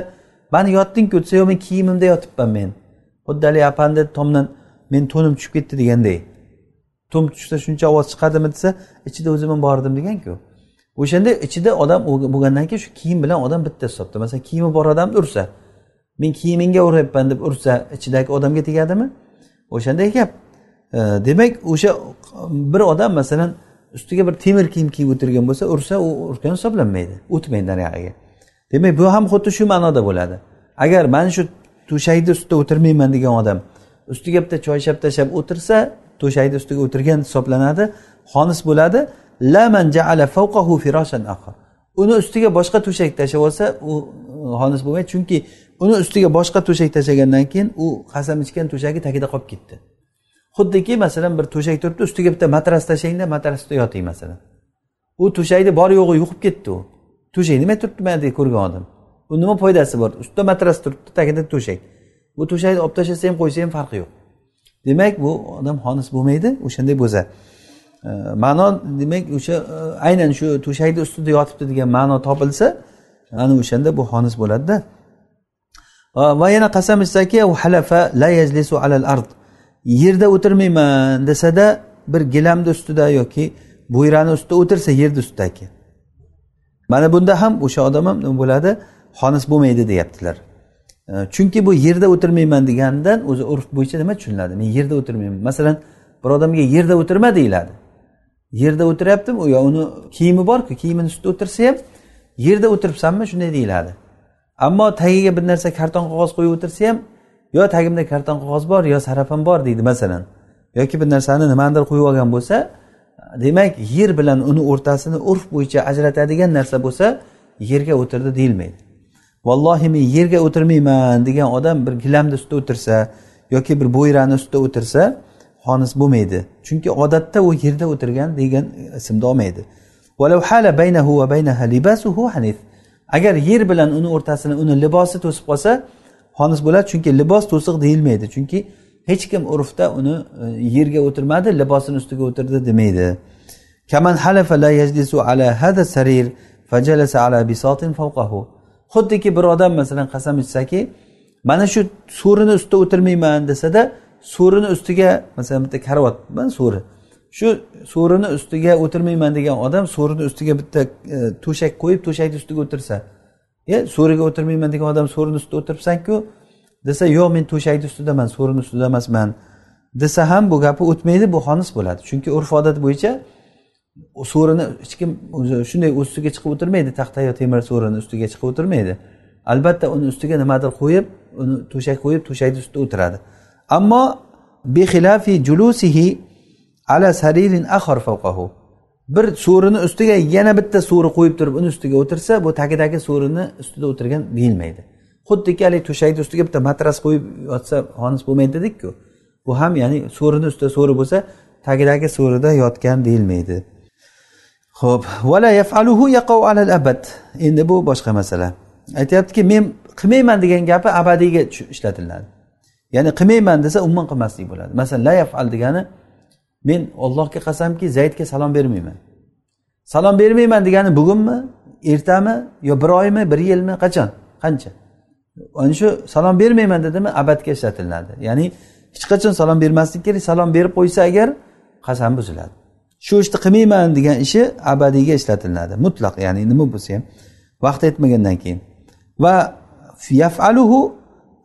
mani yotdingku desa yo'q men kiyimimda yotibman men. Xuddi haligi apandi tomdan men to'nim tushib ketdi deganday to'm tushsa shuncha ovoz chiqadimi desa ichida o'zim ham bordim deganku o'shanda ichida odam bo'lgandan keyin shu kiyim bilan odam bitta hisobda. Masalan kiyimi bor odamni ursa men kiyimingga uryapman deb ursa ichidagi odamga tegadimi? O'shanday gap. E, demak o'sha bir odam masalan ustiga bir temir kiyim kiyib o'tirgan bo'lsa ursa u urgan hisoblanmaydi o'tmaydi nariyog'iga demak bu ham xuddi shu ma'noda bo'ladi. Agar mana shu to'shakni ustida o'tirmayman degan odam ustiga bitta choyshab tashlab o'tirsa to'shakni ustiga o'tirgan hisoblanadi xonis bo'ladi. Uni ustiga boshqa to'shak tashlab olsa u xonis bo'lmaydi chunki uni ustiga boshqa to'shak tashlagandan keyin u qasam ichgan to'shagi tagida qolib ketdi. Xuddiki masalan bir to'shak turibdi ustiga bitta matras tashlangda matrasda yoting masalan. U to'shakni bor yo'g'i yuqib ketdi u. To'shak nima turibdi mana deb ko'rgan odam? U nima foydasi bor? Ustida matras turibdi tagida to'shak. Bu to'shakni olib tashlasa ham qo'ysa ham farqi yo'q. Demak bu odam xonis bo'lmaydi o'shanday bo'lsa. Ma'no demak o'sha e, aynan shu to'shakni ustida yotibdi degan ma'no topilsa ana o'shanda bu xonis bo'ladida. Va yana qasam ichsaki halafa la yajlisu alal ard yerda o'tirmayman desada bir gilamni ustida yoki bo'yrani ustida o'tirsa yerni ustidagi. Mana bunda ham o'sha odam ham nima bo'ladi? Xonis bo'lmaydi deyaptilar. Chunki bu yerda o'tirmayman deganidan o'zi urf bo'yicha nima tushuniladi? Men yerda o'tirmayman. Masalan bir odamga yerda o'tirma deyiladi. Yerda o'tiryaptimi yo uni kiyimi borku kiyimini ustida o'tirsa ham yerda o'tiribsanmi shunday deyiladi. Ammo tagiga bir narsa karton qog'oz qo'yib o'tirsa ham yo tagimda karton qog'oz bor yo sarafim bor deydi masalan. Yoki bir narsani nimanidir qo'yib olgan bo'lsa demak yer bilan uni o'rtasini urf bo'yicha ajratadigan narsa bo'lsa yerga o'tirdi deyilmaydi. Vallohi men yerga o'tirmayman degan odam bir gilamni ustida o'tirsa yoki bir bo'yrani ustida o'tirsa xonis bo'lmaydi. Chunki odatda u yerda o'tirgan degan ismni olmaydi agar yer bilan uni o'rtasini uni libosi to'sib qolsa xonis bo'ladi. Chunki libos to'siq deyilmaydi. Chunki hech kim urfda uni e, yerga o'tirmadi libosini ustiga o'tirdi demaydi. Kaman halafa la yajlisu ala hada sarir fajalasa ala bisotin fawqahu. Xuddiki bir odam masalan qasam ichsaki mana shu so'rini ustida o'tirmayman desada so'rini ustiga masalan bitta karavot so'ri shu so'rini ustiga o'tirmayman degan odam so'rini ustiga bitta e, to'shak qo'yib to'shakni ustiga o'tirsa. E so'riga o'tirmayman degan odam so'rini ustida o'tiribsanku desa yo'q men to'shakni ustidaman so'rini ustida emasman. desa ham bu gapi o'tmaydi bu xonis bo'ladi. Chunki urf odat bo'yicha so'rini hech kim shunday ustiga chiqib o'tirmaydi taxta yo temir so'rini ustiga chiqib o'tirmaydi. Albatta uni ustiga nimadir qo'yib uni to'shak qo'yib to'shakni ustida o'tiradi. Ammo bixilafi julusihi ala saririn axor fawqahu. Bir so'rini ustiga yana bitta so'ri qo'yib turib uni ustiga o'tirsa bu tagidagi so'rini ustida o'tirgan deyilmaydi. Xuddiki haligi to'shakni ustiga bitta matras qo'yib yotsa xonis bo'lmaydi dedikku. Bu ham ya'ni so'rini ustida so'ri bo'lsa tagidagi so'rida yotgan deyilmaydi. Ho'p vala yafaluhu yaqov alal abad. Endi bu boshqa masala. Aytyaptiki men qilmayman degan gapi abadiyga ishlatiladi. Ya'ni qilmayman desa umuman qilmaslik bo'ladi. Masalan la yafal degani men ollohga qasamki zaydga salom bermayman. Salom bermayman degani bugunmi ertami yo bir oymi bir yilmi qachon qancha? Ana shu salom bermayman dedimi abadga ishlatiladi. Ya'ni hech qachon salom bermaslik kerak salom berib qo'ysa agar qasam buziladi. Shu ishni qilmayman degan ishi abadiyga ishlatiladi mutlaq ya'ni nima bo'lsa ham vaqt yetmagandan keyin. Va yafaluhu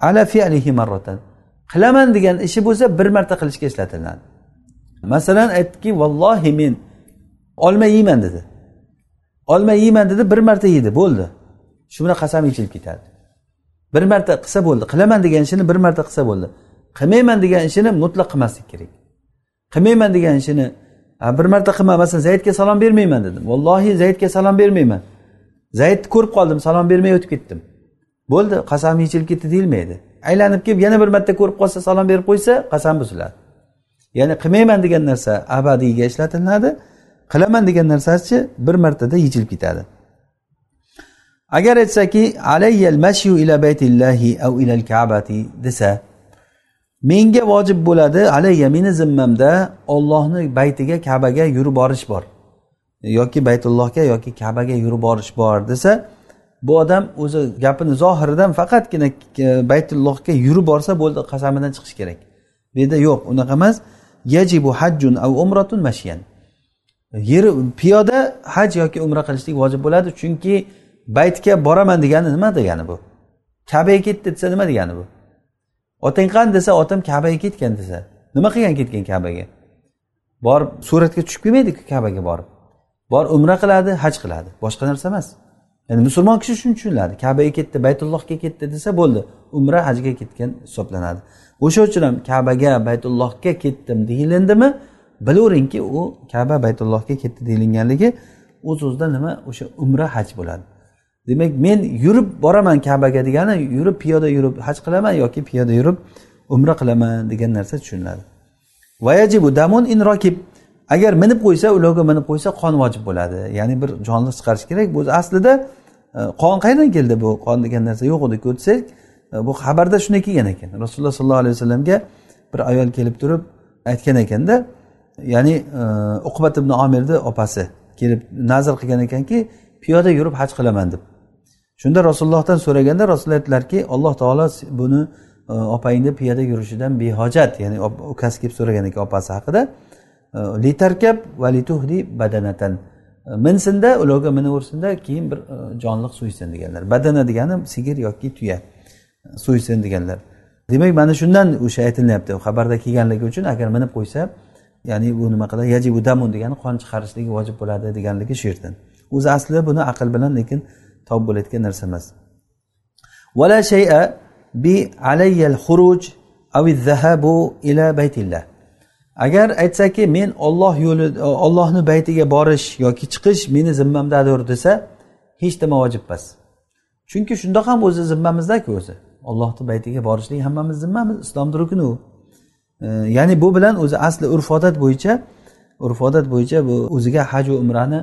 ala fi'lihi marratan. Qilaman degan ishi bo'lsa bir marta qilishga ishlatiladi. Masalan aytdiki vallohi men olma yeyman dedi. Olma yeyman dedi bir marta yedi bo'ldi. Shu bilan qasam ichilib ketadi. Bir marta qilsa bo'ldi qilaman degan ishini bir marta qilsa bo'ldi. Qilmayman degan ishini mutlaq qilmaslik kerak. Qilmayman degan ishini bir marta qilmamasin zaydga salom bermayman dedim. Vallohi zaydga salom bermayman. Zaydni ko'rib qoldim salom bermay o'tib ketdim. Bo'ldi qasam yechilib ketdi deyilmaydi. Aylanib kelib yana bir marta ko'rib qolsa salom berib qo'ysa qasam buziladi. Ya'ni qilmayman degan narsa abadiyga ishlatilinadi qilaman degan narsachi bir martada yechilib ketadi. Agar aytsaki alayyal mashyu ila baytillahi av ilal kabati desa menga vojib bo'ladi alayya meni zimmamda ollohni baytiga kabaga yurib borish bor. Yoki baytullohga yoki kabaga yurib borish bor desa bu odam o'zi gapini zohiridan faqatgina e, baytullohga yurib borsa bo'ldi qasamidan chiqish kerak. Bu yerda yo'q unaqa emas. Yajibu hajjun av umratun mashyan yeri piyoda haj yoki umra qilishlik vojib bo'ladi chunki baytga boraman degani nima degani bu? Kabaga ketdi desa nima degani bu? Otang qani desa otam kabaga ketgan desa. Nima qilgan ketgan kabaga? Borib suratga tushib kelmaydiku kabaga borib. Bor umra qiladi haj qiladi. Boshqa narsa emas. Ya'ni musulmon kishi shuni tushuniladi kabaga ketdi baytullohga ketdi desa bo'ldi. Umra hajga ketgan hisoblanadi. O'sha uchun ham kabaga baytullohga ketdim deyilindimi? Bilaveringki u kaba baytullohga ketdi deyilganligi o'z o'zidan nima? O'sha umra haj bo'ladi. Demak men yurib boraman kabaga degani yurib piyoda yurib haj qilaman yoki piyoda yurib umra qilaman degan narsa tushuniladi. Vayajibu damun in rokib. Agar minib qo'ysa ulovga minib qo'ysa qon vojib bo'ladi. Ya'ni bir jonni chiqarish kerak. Bu aslida e, qon qayerdan keldi bu? Qon degan narsa yo'q edi. Desak e, bu xabarda shunday kelgan ekan. Rasululloh sollallohu alayhi vasallamga bir ayol kelib turib aytgan ekanda ya'ni e, uqbat ibn omirni opasi kelib nazr qilgan ekanki piyoda yurib haj qilaman deb. Shunda rasulullohdan so'raganda rasululloh aytdilarki alloh taolo buni opangni piyoda yurishidan behojat ya'ni ukasi kelib so'ragan ekan opasi haqida. Litarkab va lituhdi badanatan minsinda ularga minaversinda keyin bir jonliq so'ysin deganlar badana degani sigir yoki tuya so'ysin deganlar demak mana shundan o'sha aytilyapti xabarda kelganligi uchun agar minib qo'ysa ya'ni bu nima qiladi yajibu damun degani qon chiqarishligi vojib bo'ladi deganligi shu yerdan o'zi aslida buni aql bilan lekin topib bo'layotgan narsa emas vala shay'a bi alayyal xuruj avi zahabu ila baytillah agar aytsaki men olloh yo'li ollohni baytiga borish yoki chiqish meni zimmamdadir desa hech nima vojib emas. Chunki shundoq ham o'zi zimmamizdaku o'zi. Ollohni baytiga borishlik hammamiz zimmamiz islomni rukni u e, ya'ni bu bilan o'zi asli urf odat bo'yicha urf odat bo'yicha bu o'ziga haj va umrani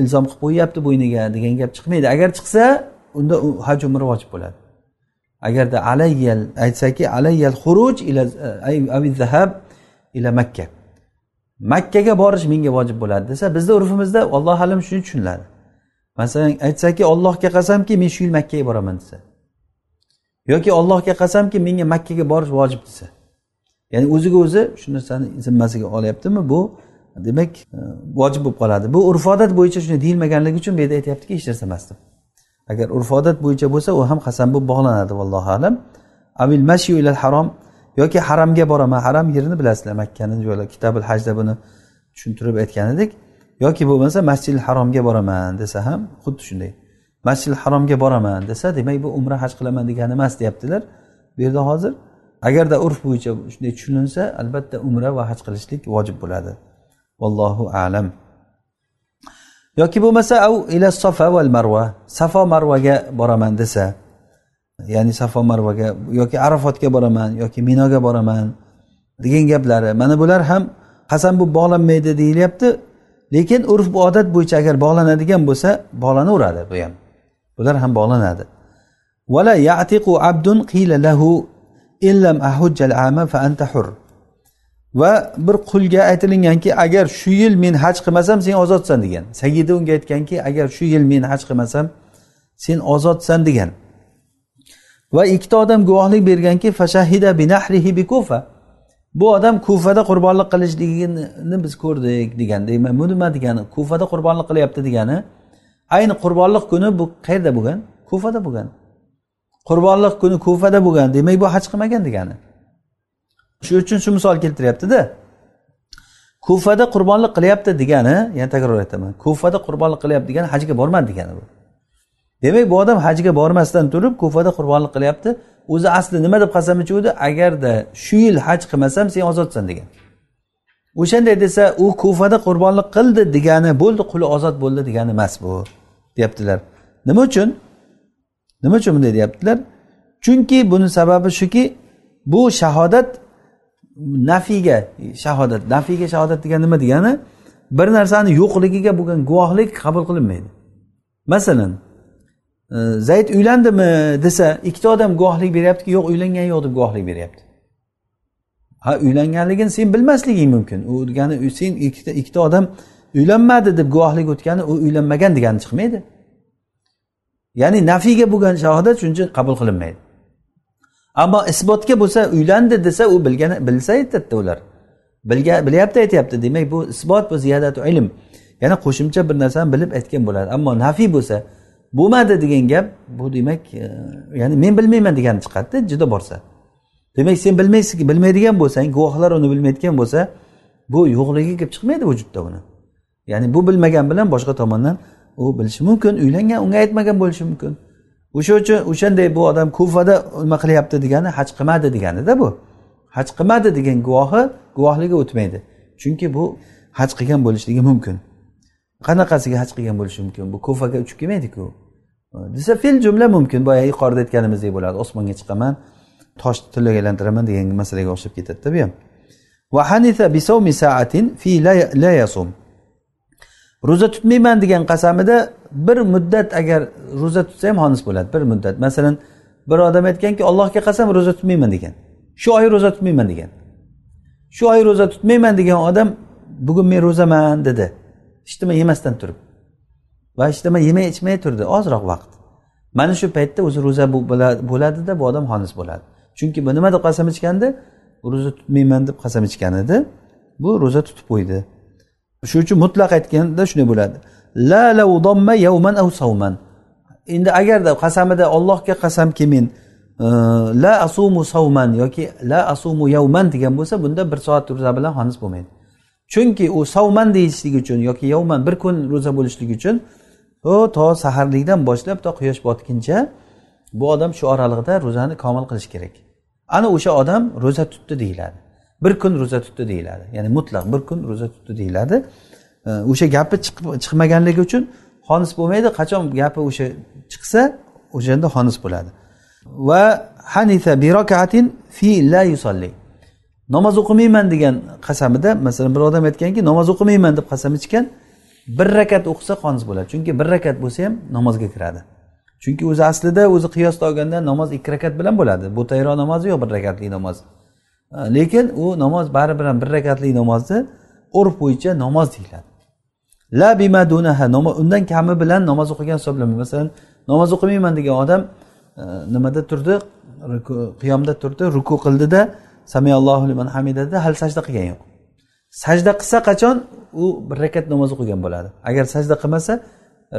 ilzom qilib qo'yyapti bo'yniga degan gap chiqmaydi. Agar chiqsa unda u haj umra vojib bo'ladi. Agarda alayyal aytsaki alayyal xuruj ila zahab ila makka. Makkaga borish menga vojib bo'ladi desa bizni urfimizda allohu alam shuni tushuniladi. Masalan aytsaki ollohga qasamki men shu yil makkaga boraman desa. Yoki ollohga qasamki menga makkaga borish vojib desa. Ya'ni o'ziga o'zi shu narsani zimmasiga olyaptimi? Bu demak e, vojib bo'lib qoladi. Bu urf odat bo'yicha shunday deyilmaganligi uchun bu yerda aytyaptiki hech narsa emas deb agar urf odat bo'yicha bo'lsa u ham qasam bo'lib bog'lanadi vallohu alam. Avil mashu ilal harom. Yoki haramga boraman haram yerini bilasizlar makkani joylar kitabil hajda buni tushuntirib aytgan edik yoki bo'lmasa masjidil haromga boraman desa ham xuddi shunday. Masjidil haromga boraman desa demak bu umra haj qilaman degani emas deyaptilar. Bu yerda hozir agarda urf bo'yicha shunday tushunilsa albatta umra va haj qilishlik vojib bo'ladi. Vallohu alam. Yoki bo'lmasa au ila safa val marva safo marvaga boraman desa ya'ni safo marvaga yoki arafotga boraman yoki minoga boraman degan gaplari. Mana bular ham qasam bu bog'lanmaydi deyilyapti. Lekin urf odat bo'yicha agar bog'lanadigan bo'lsa bog'lanaveradi bu ham. Bular ham bog'lanadi. Vala yatiqu abdun qila lahu illam ahujjal ama fa anta hur. Va bir qulga aytilinganki agar shu yil men haj qilmasam sen ozodsan degan. Sagida unga aytganki agar shu yil men haj qilmasam sen ozodsan degan. Va ikkita odam guvohlik berganki fashahida binahrihi bikufa bu odam kufada qurbonlik qilishligini biz ko'rdik deganda bu nima degani? Kufada qurbonlik qilyapti degani ayni qurbonlik kuni bu qayerda bo'lgan? Kufada bo'lgan. Qurbonlik kuni kufada bo'lgan demak bu haj qilmagan degani. Shu uchun shu misol keltiryaptida. Kufada qurbonlik qilyapti degani yana takror aytaman kufada qurbonlik qilyapti degani hajga bormadi degani bu. Demak bu odam hajga bormasdan turib kufada qurbonlik qilyapti. O'zi asli nima deb qasam ichuvdi? Agarda shu yil haj qilmasam sen ozodsan degan. O'shanday desa u kufada qurbonlik qildi degani bo'ldi quli ozod bo'ldi degani emas bu deyaptilar. Nima uchun? Nima uchun bunday deyaptilar? Chunki buni sababi shuki bu shahodat nafiyga shahodat nafiyga shahodat degani nima degani? Bir narsani yo'qligiga bo'lgan guvohlik qabul qilinmaydi. Masalan zayd uylandimi desa ikkita odam guvohlik beryaptiki yo'q uylangan yo'q deb guvohlik beryapti. Ha uylanganligini sen bilmasliging mumkin. U degani sen ikkita ikkita odam uylanmadi deb guvohlik o'tgani u uylanmagan degani chiqmaydi. Ya'ni nafiyga bo'lgan shahodat shuning uchun qabul qilinmaydi. Ammo isbotga bo'lsa uylandi desa u bilgani bilsa aytadida ular. Bilyapti aytyapti. Demak bu isbot bu ziyadatu ilm. Ya'ni qo'shimcha bir narsani bilib aytgan bo'ladi. Ammo nafiy bo'lsa bo'lmadi degan gap bu demak e, ya'ni men bilmayman degani chiqadida juda borsa. Demak sen bilmaysan bilmaydigan bo'lsang guvohlar uni bilmaydigan bo'lsa bu yo'qligi kelib chiqmaydi vujudda uni. Ya'ni bu bilmagan bilan boshqa tomondan u bilishi mumkin uylangan unga aytmagan bo'lishi mumkin. O'sha uchun o'shanday bu odam kufada nima qilyapti degani haj qilmadi deganida bu. Haj qilmadi degan guvohi guvohligi o'tmaydi. Chunki bu haj qilgan bo'lishligi mumkin. Qanaqasiga haj qilgan bo'lishi mumkin? Bu kufaga uchib kelmaydiku. Desa fe'l jumla mumkin. Boya yuqorida aytganimizdek bo'ladi. Osmonga chiqaman toshni tillaga aylantiraman degan masalaga o'xshab ketadida bu ham. Va hanitha bisawmi saatin fi la yasum. Ro'za tutmayman degan qasamida bir muddat agar ro'za tutsa ham xonis bo'ladi. Bir muddat. Masalan bir odam aytganki allohga qasam ro'za tutmayman degan. Shu oy ro'za tutmayman degan. Shu oy ro'za tutmayman degan odam bugun men ro'zaman dedi. Hech nima yemasdan turib. Va hech yemay ichmay turdi. Ozroq vaqt. Mana shu paytda o'zi ro'za bo'ladida bu odam xonis bo'ladi. Chunki bu nima deb qasam ichgandi? Ro'za tutmayman deb qasam ichgan edi. Bu ro'za tutib qo'ydi. Shuning uchun mutlaq aytganda shunday bo'ladi. La domma yavman av savman endi agarda qasamida ollohga qasamki men la asumu savman yoki la asumu yavman degan bo'lsa bunda bir soat ro'za bilan xonis bo'lmaydi. Chunki u savman deyishligi uchun yoki yovman bir kun ro'za bo'lishligi uchun u to saharlikdan boshlab to quyosh botguncha bu odam shu oralig'da ro'zani komil qilish kerak. Ana o'sha odam ro'za tutdi deyiladi. Bir kun ro'za tutdi deyiladi. Ya'ni mutlaq bir kun ro'za tutdi deyiladi. O'sha gapi chiqmaganligi uchun xonis bo'lmaydi. Qachon gapi o'sha chiqsa o'shanda xonis bo'ladi. Va hanisa birokaatin fi la yusolli namoz o'qimayman degan qasamida masalan bir odam aytganki namoz o'qimayman deb qasam ichgan bir rakat o'qisa xonis bo'ladi. Chunki bir rakat bo'lsa ham namozga kiradi. Chunki o'zi aslida o'zi qiyosda olganda namoz ikki rakat bilan bo'ladi. Bu tayyor namozi yo'q bir rakatli namoz. Lekin u namoz baribir ham bir rakatli namozni urf bo'yicha namoz deyiladi. La bima dunaha undan kami bilan namoz o'qigan hisoblanmaydi. Masalan namoz o'qimayman degan odam e, nimada turdi? Qiyomda turdi ruku qildida samiyallohu liman hamidada hali sajda qilgani yo'q. Sajda qilsa qachon? U bir rakat namoz o'qigan bo'ladi. Agar sajda qilmasa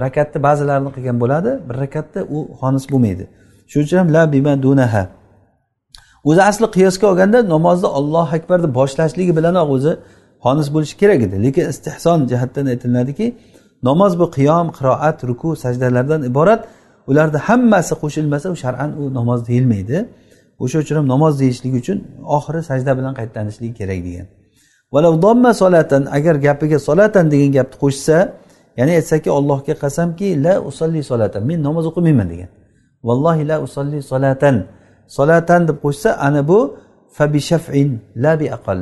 rakatni ba'zilarini qilgan bo'ladi bir rakatda u xonis bo'lmaydi. Shuning uchun ham la bima dunaha. O'zi asli qiyosga olganda namozni ollohu akbar deb boshlashligi bilanoq o'zi xonis bo'lishi kerak edi. Lekin istehson jihatdan aytiladiki namoz bu qiyom qiroat ruku sajdalardan iborat. Ularni hammasi qo'shilmasa u shar'an u namoz deyilmaydi. O'sha uchun ham namoz deyishlik uchun oxiri sajda bilan qaytanishligi kerak degan. Solatan agar gapiga solatan degan gapni qo'shsa ya'ni aytsaki allohga qasamki la usolli solatan men namoz o'qimayman degan. Vallohi la usolli solatan. Solatan deb qo'shsa ana bu fabi shafin la bi aqal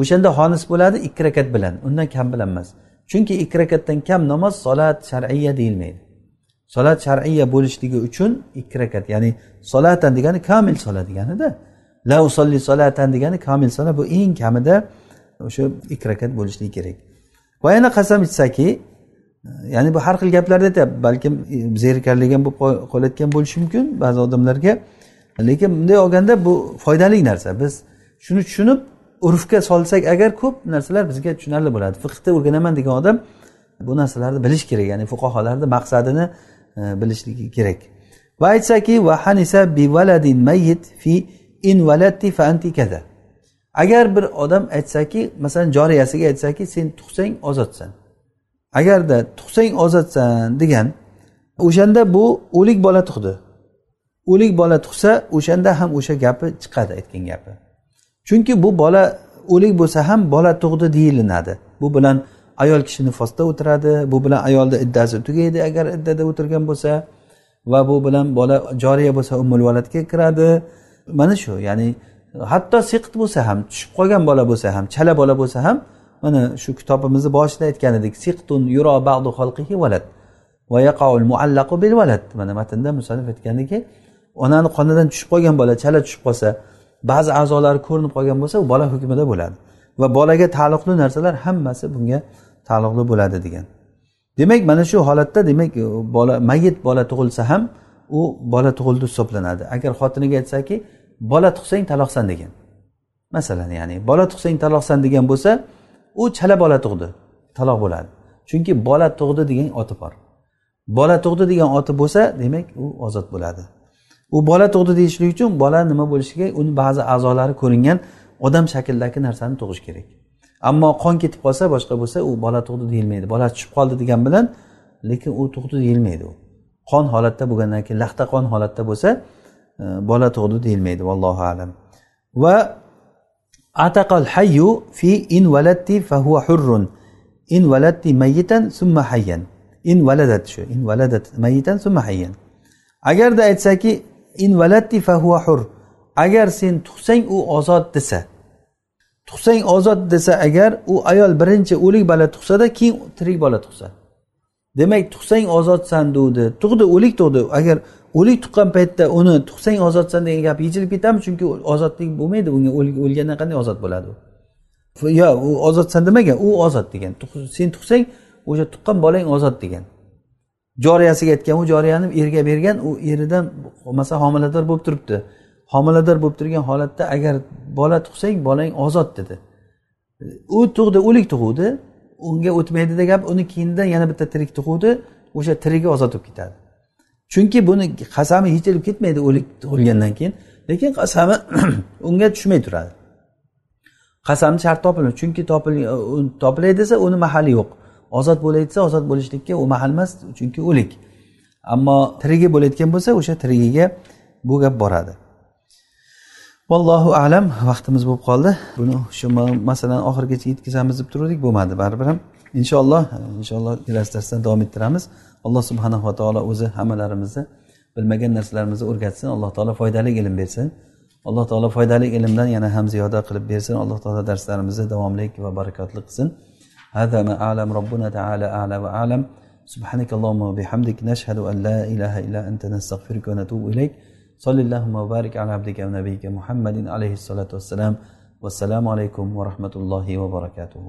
o'shanda xonis bo'ladi ikki rakat bilan. Undan kam bilan emas chunki ikki rakatdan kam namoz solat shar'iya deyilmaydi. Solat shar'iya bo'lishligi uchun ikki rakat ya'ni solatan degani kamil sola deganida. La usolli solatan degani kamil sola bu eng kamida o'sha ikki rakat bo'lishligi kerak. Va yana qasam ichsaki ya'ni bu har xil gaplarni aytyapti balkim zerikarli ham bo'lib qolayotgan bo'lishi mumkin ba'zi odamlarga. Lekin bunday olganda bu foydali narsa. Biz shuni tushunib urfga solsak agar ko'p narsalar bizga tushunarli bo'ladi. Fiqhni o'rganaman degan odam bu narsalarni bilish kerak ya'ni fuqarolarni maqsadini e, bilishligi kerak. Va aytsaki va hanisa bi valadin mayyit fi in valadti fa anti kaza agar bir odam aytsaki masalan joriyasiga aytsaki sen tug'sang ozodsan. Agarda tug'sang ozodsan degan o'shanda bu o'lik bola tug'di. O'lik bola tug'sa o'shanda ham o'sha gapi chiqadi aytgan gapi. Chunki bu bola o'lik bo'lsa ham bola tug'di deyilinadi bu bilan ayol kishi nifosda o'tiradi bu bilan ayolni iddasi tugaydi agar iddada o'tirgan bo'lsa va bu bilan bola joriya bo'lsa umul valadga kiradi. Mana shu ya'ni hatto siqt bo'lsa ham tushib qolgan bola bo'lsa ham chala bola bo'lsa ham mana shu kitobimizni boshida aytgan edik siqtun yuro ba'du xalqihi valad va yaqaul muallaqu bil valad mana matnda musanif aytgandiki onani qonidan tushib qolgan bola chala tushib qolsa ba'zi a'zolari ko'rinib qolgan bo'lsa u bola hukmida bo'ladi. Va bolaga taalluqli narsalar hammasi bunga taalluqli bo'ladi degan. Demak mana shu holatda demak bola mayit bola tug'ilsa ham u bola tug'ildi hisoblanadi. Agar xotiniga aytsaki bola tug'sang taloqsan degan. Masalan ya'ni bola tug'sang taloqsan degan bo'lsa u chala bola tug'di taloq bo'ladi. Chunki bola tug'di degan oti bor. Bola tug'di degan oti bo'lsa demak u ozod bo'ladi. U bola tug'di deyishlik uchun bola nima bo'lishiga uni ba'zi a'zolari ko'ringan odam shaklidagi narsani tug'ish kerak. Ammo qon ketib qolsa boshqa bo'lsa u bola tug'di deyilmaydi. Bola tushib qoldi degan bilan lekin u tug'di deyilmaydi u. Qon holatda bo'lgandan keyin laxta qon holatda bo'lsa bola tug'di deyilmaydi vallohu alam. Va ataqal hayyu fi in valatti fahuva hurrun. In valatti mayitan summa hayyan. In valadat shu in valadat mayitan summa hayyan. Agarda aytsaki in valatti fahuva hur agar sen tug'sang u ozod desa tug'sang ozod desa agar u ayol birinchi o'lik bola tug'sada keyin tirik bola tug'sa. Demak tug'sang ozodsan degdi tug'di o'lik tug'di. Agar o'lik tuqqan paytda uni tug'sang ozodsan degan gap yechilib ketadimi chunki ozodlik bo'lmaydi unga o'lgandan qanday ozod bo'ladi u? Yo u ozodsan demagan u ozod degan. Sen tug'sang o'sha tuqqan bolang ozod degan. Joriyasiga aytgan u joriyani erga bergan u eridan masalan homilador bo'lib turibdi. Homilador bo'lib turgan holatda agar bola tug'sang bolang ozod dedi. U tug'di o'lik tug'uvdi unga o'tmaydida gap uni keyinidan yana bitta tirik tug'uvdi o'sha tirigi ozod bo'lib ketadi. Chunki buni qasami yechilib ketmaydi o'lik tug'ilgandan keyin. Lekin qasami unga tushmay turadi. Qasamni shart topilmaydi chunki topilay desa uni mahali yo'q. Ozod bo'lay desa ozod bo'lishlikka u mahal emas chunki o'lik. Ammo tirigi bo'layotgan bo'lsa o'sha tirigiga bu gap boradi. Vallohu alam vaqtimiz bo'lib qoldi. Buni shu masalani oxirigacha yetkazamiz deb turuvdik bo'lmadi baribir ham. Inshaalloh inshaalloh kelasi darsda davom ettiramiz. alloh subhanava taolo o'zi hammalarimizni bilmagan narsalarimizni o'rgatsin alloh taolo foydali ilm bersin alloh taolo foydali ilmdan yana ham ziyoda qilib bersin alloh taolo darslarimizni davomli va barakotli qilsin هذا ما أعلم ربنا تعالى أعلى وأعلم سبحانك اللهم وبحمدك نشهد أن لا إله إلا أنت نستغفرك ونتوب إليك صل اللهم وبارك على عبدك ونبيك محمد عليه الصلاة والسلام والسلام عليكم ورحمة الله وبركاته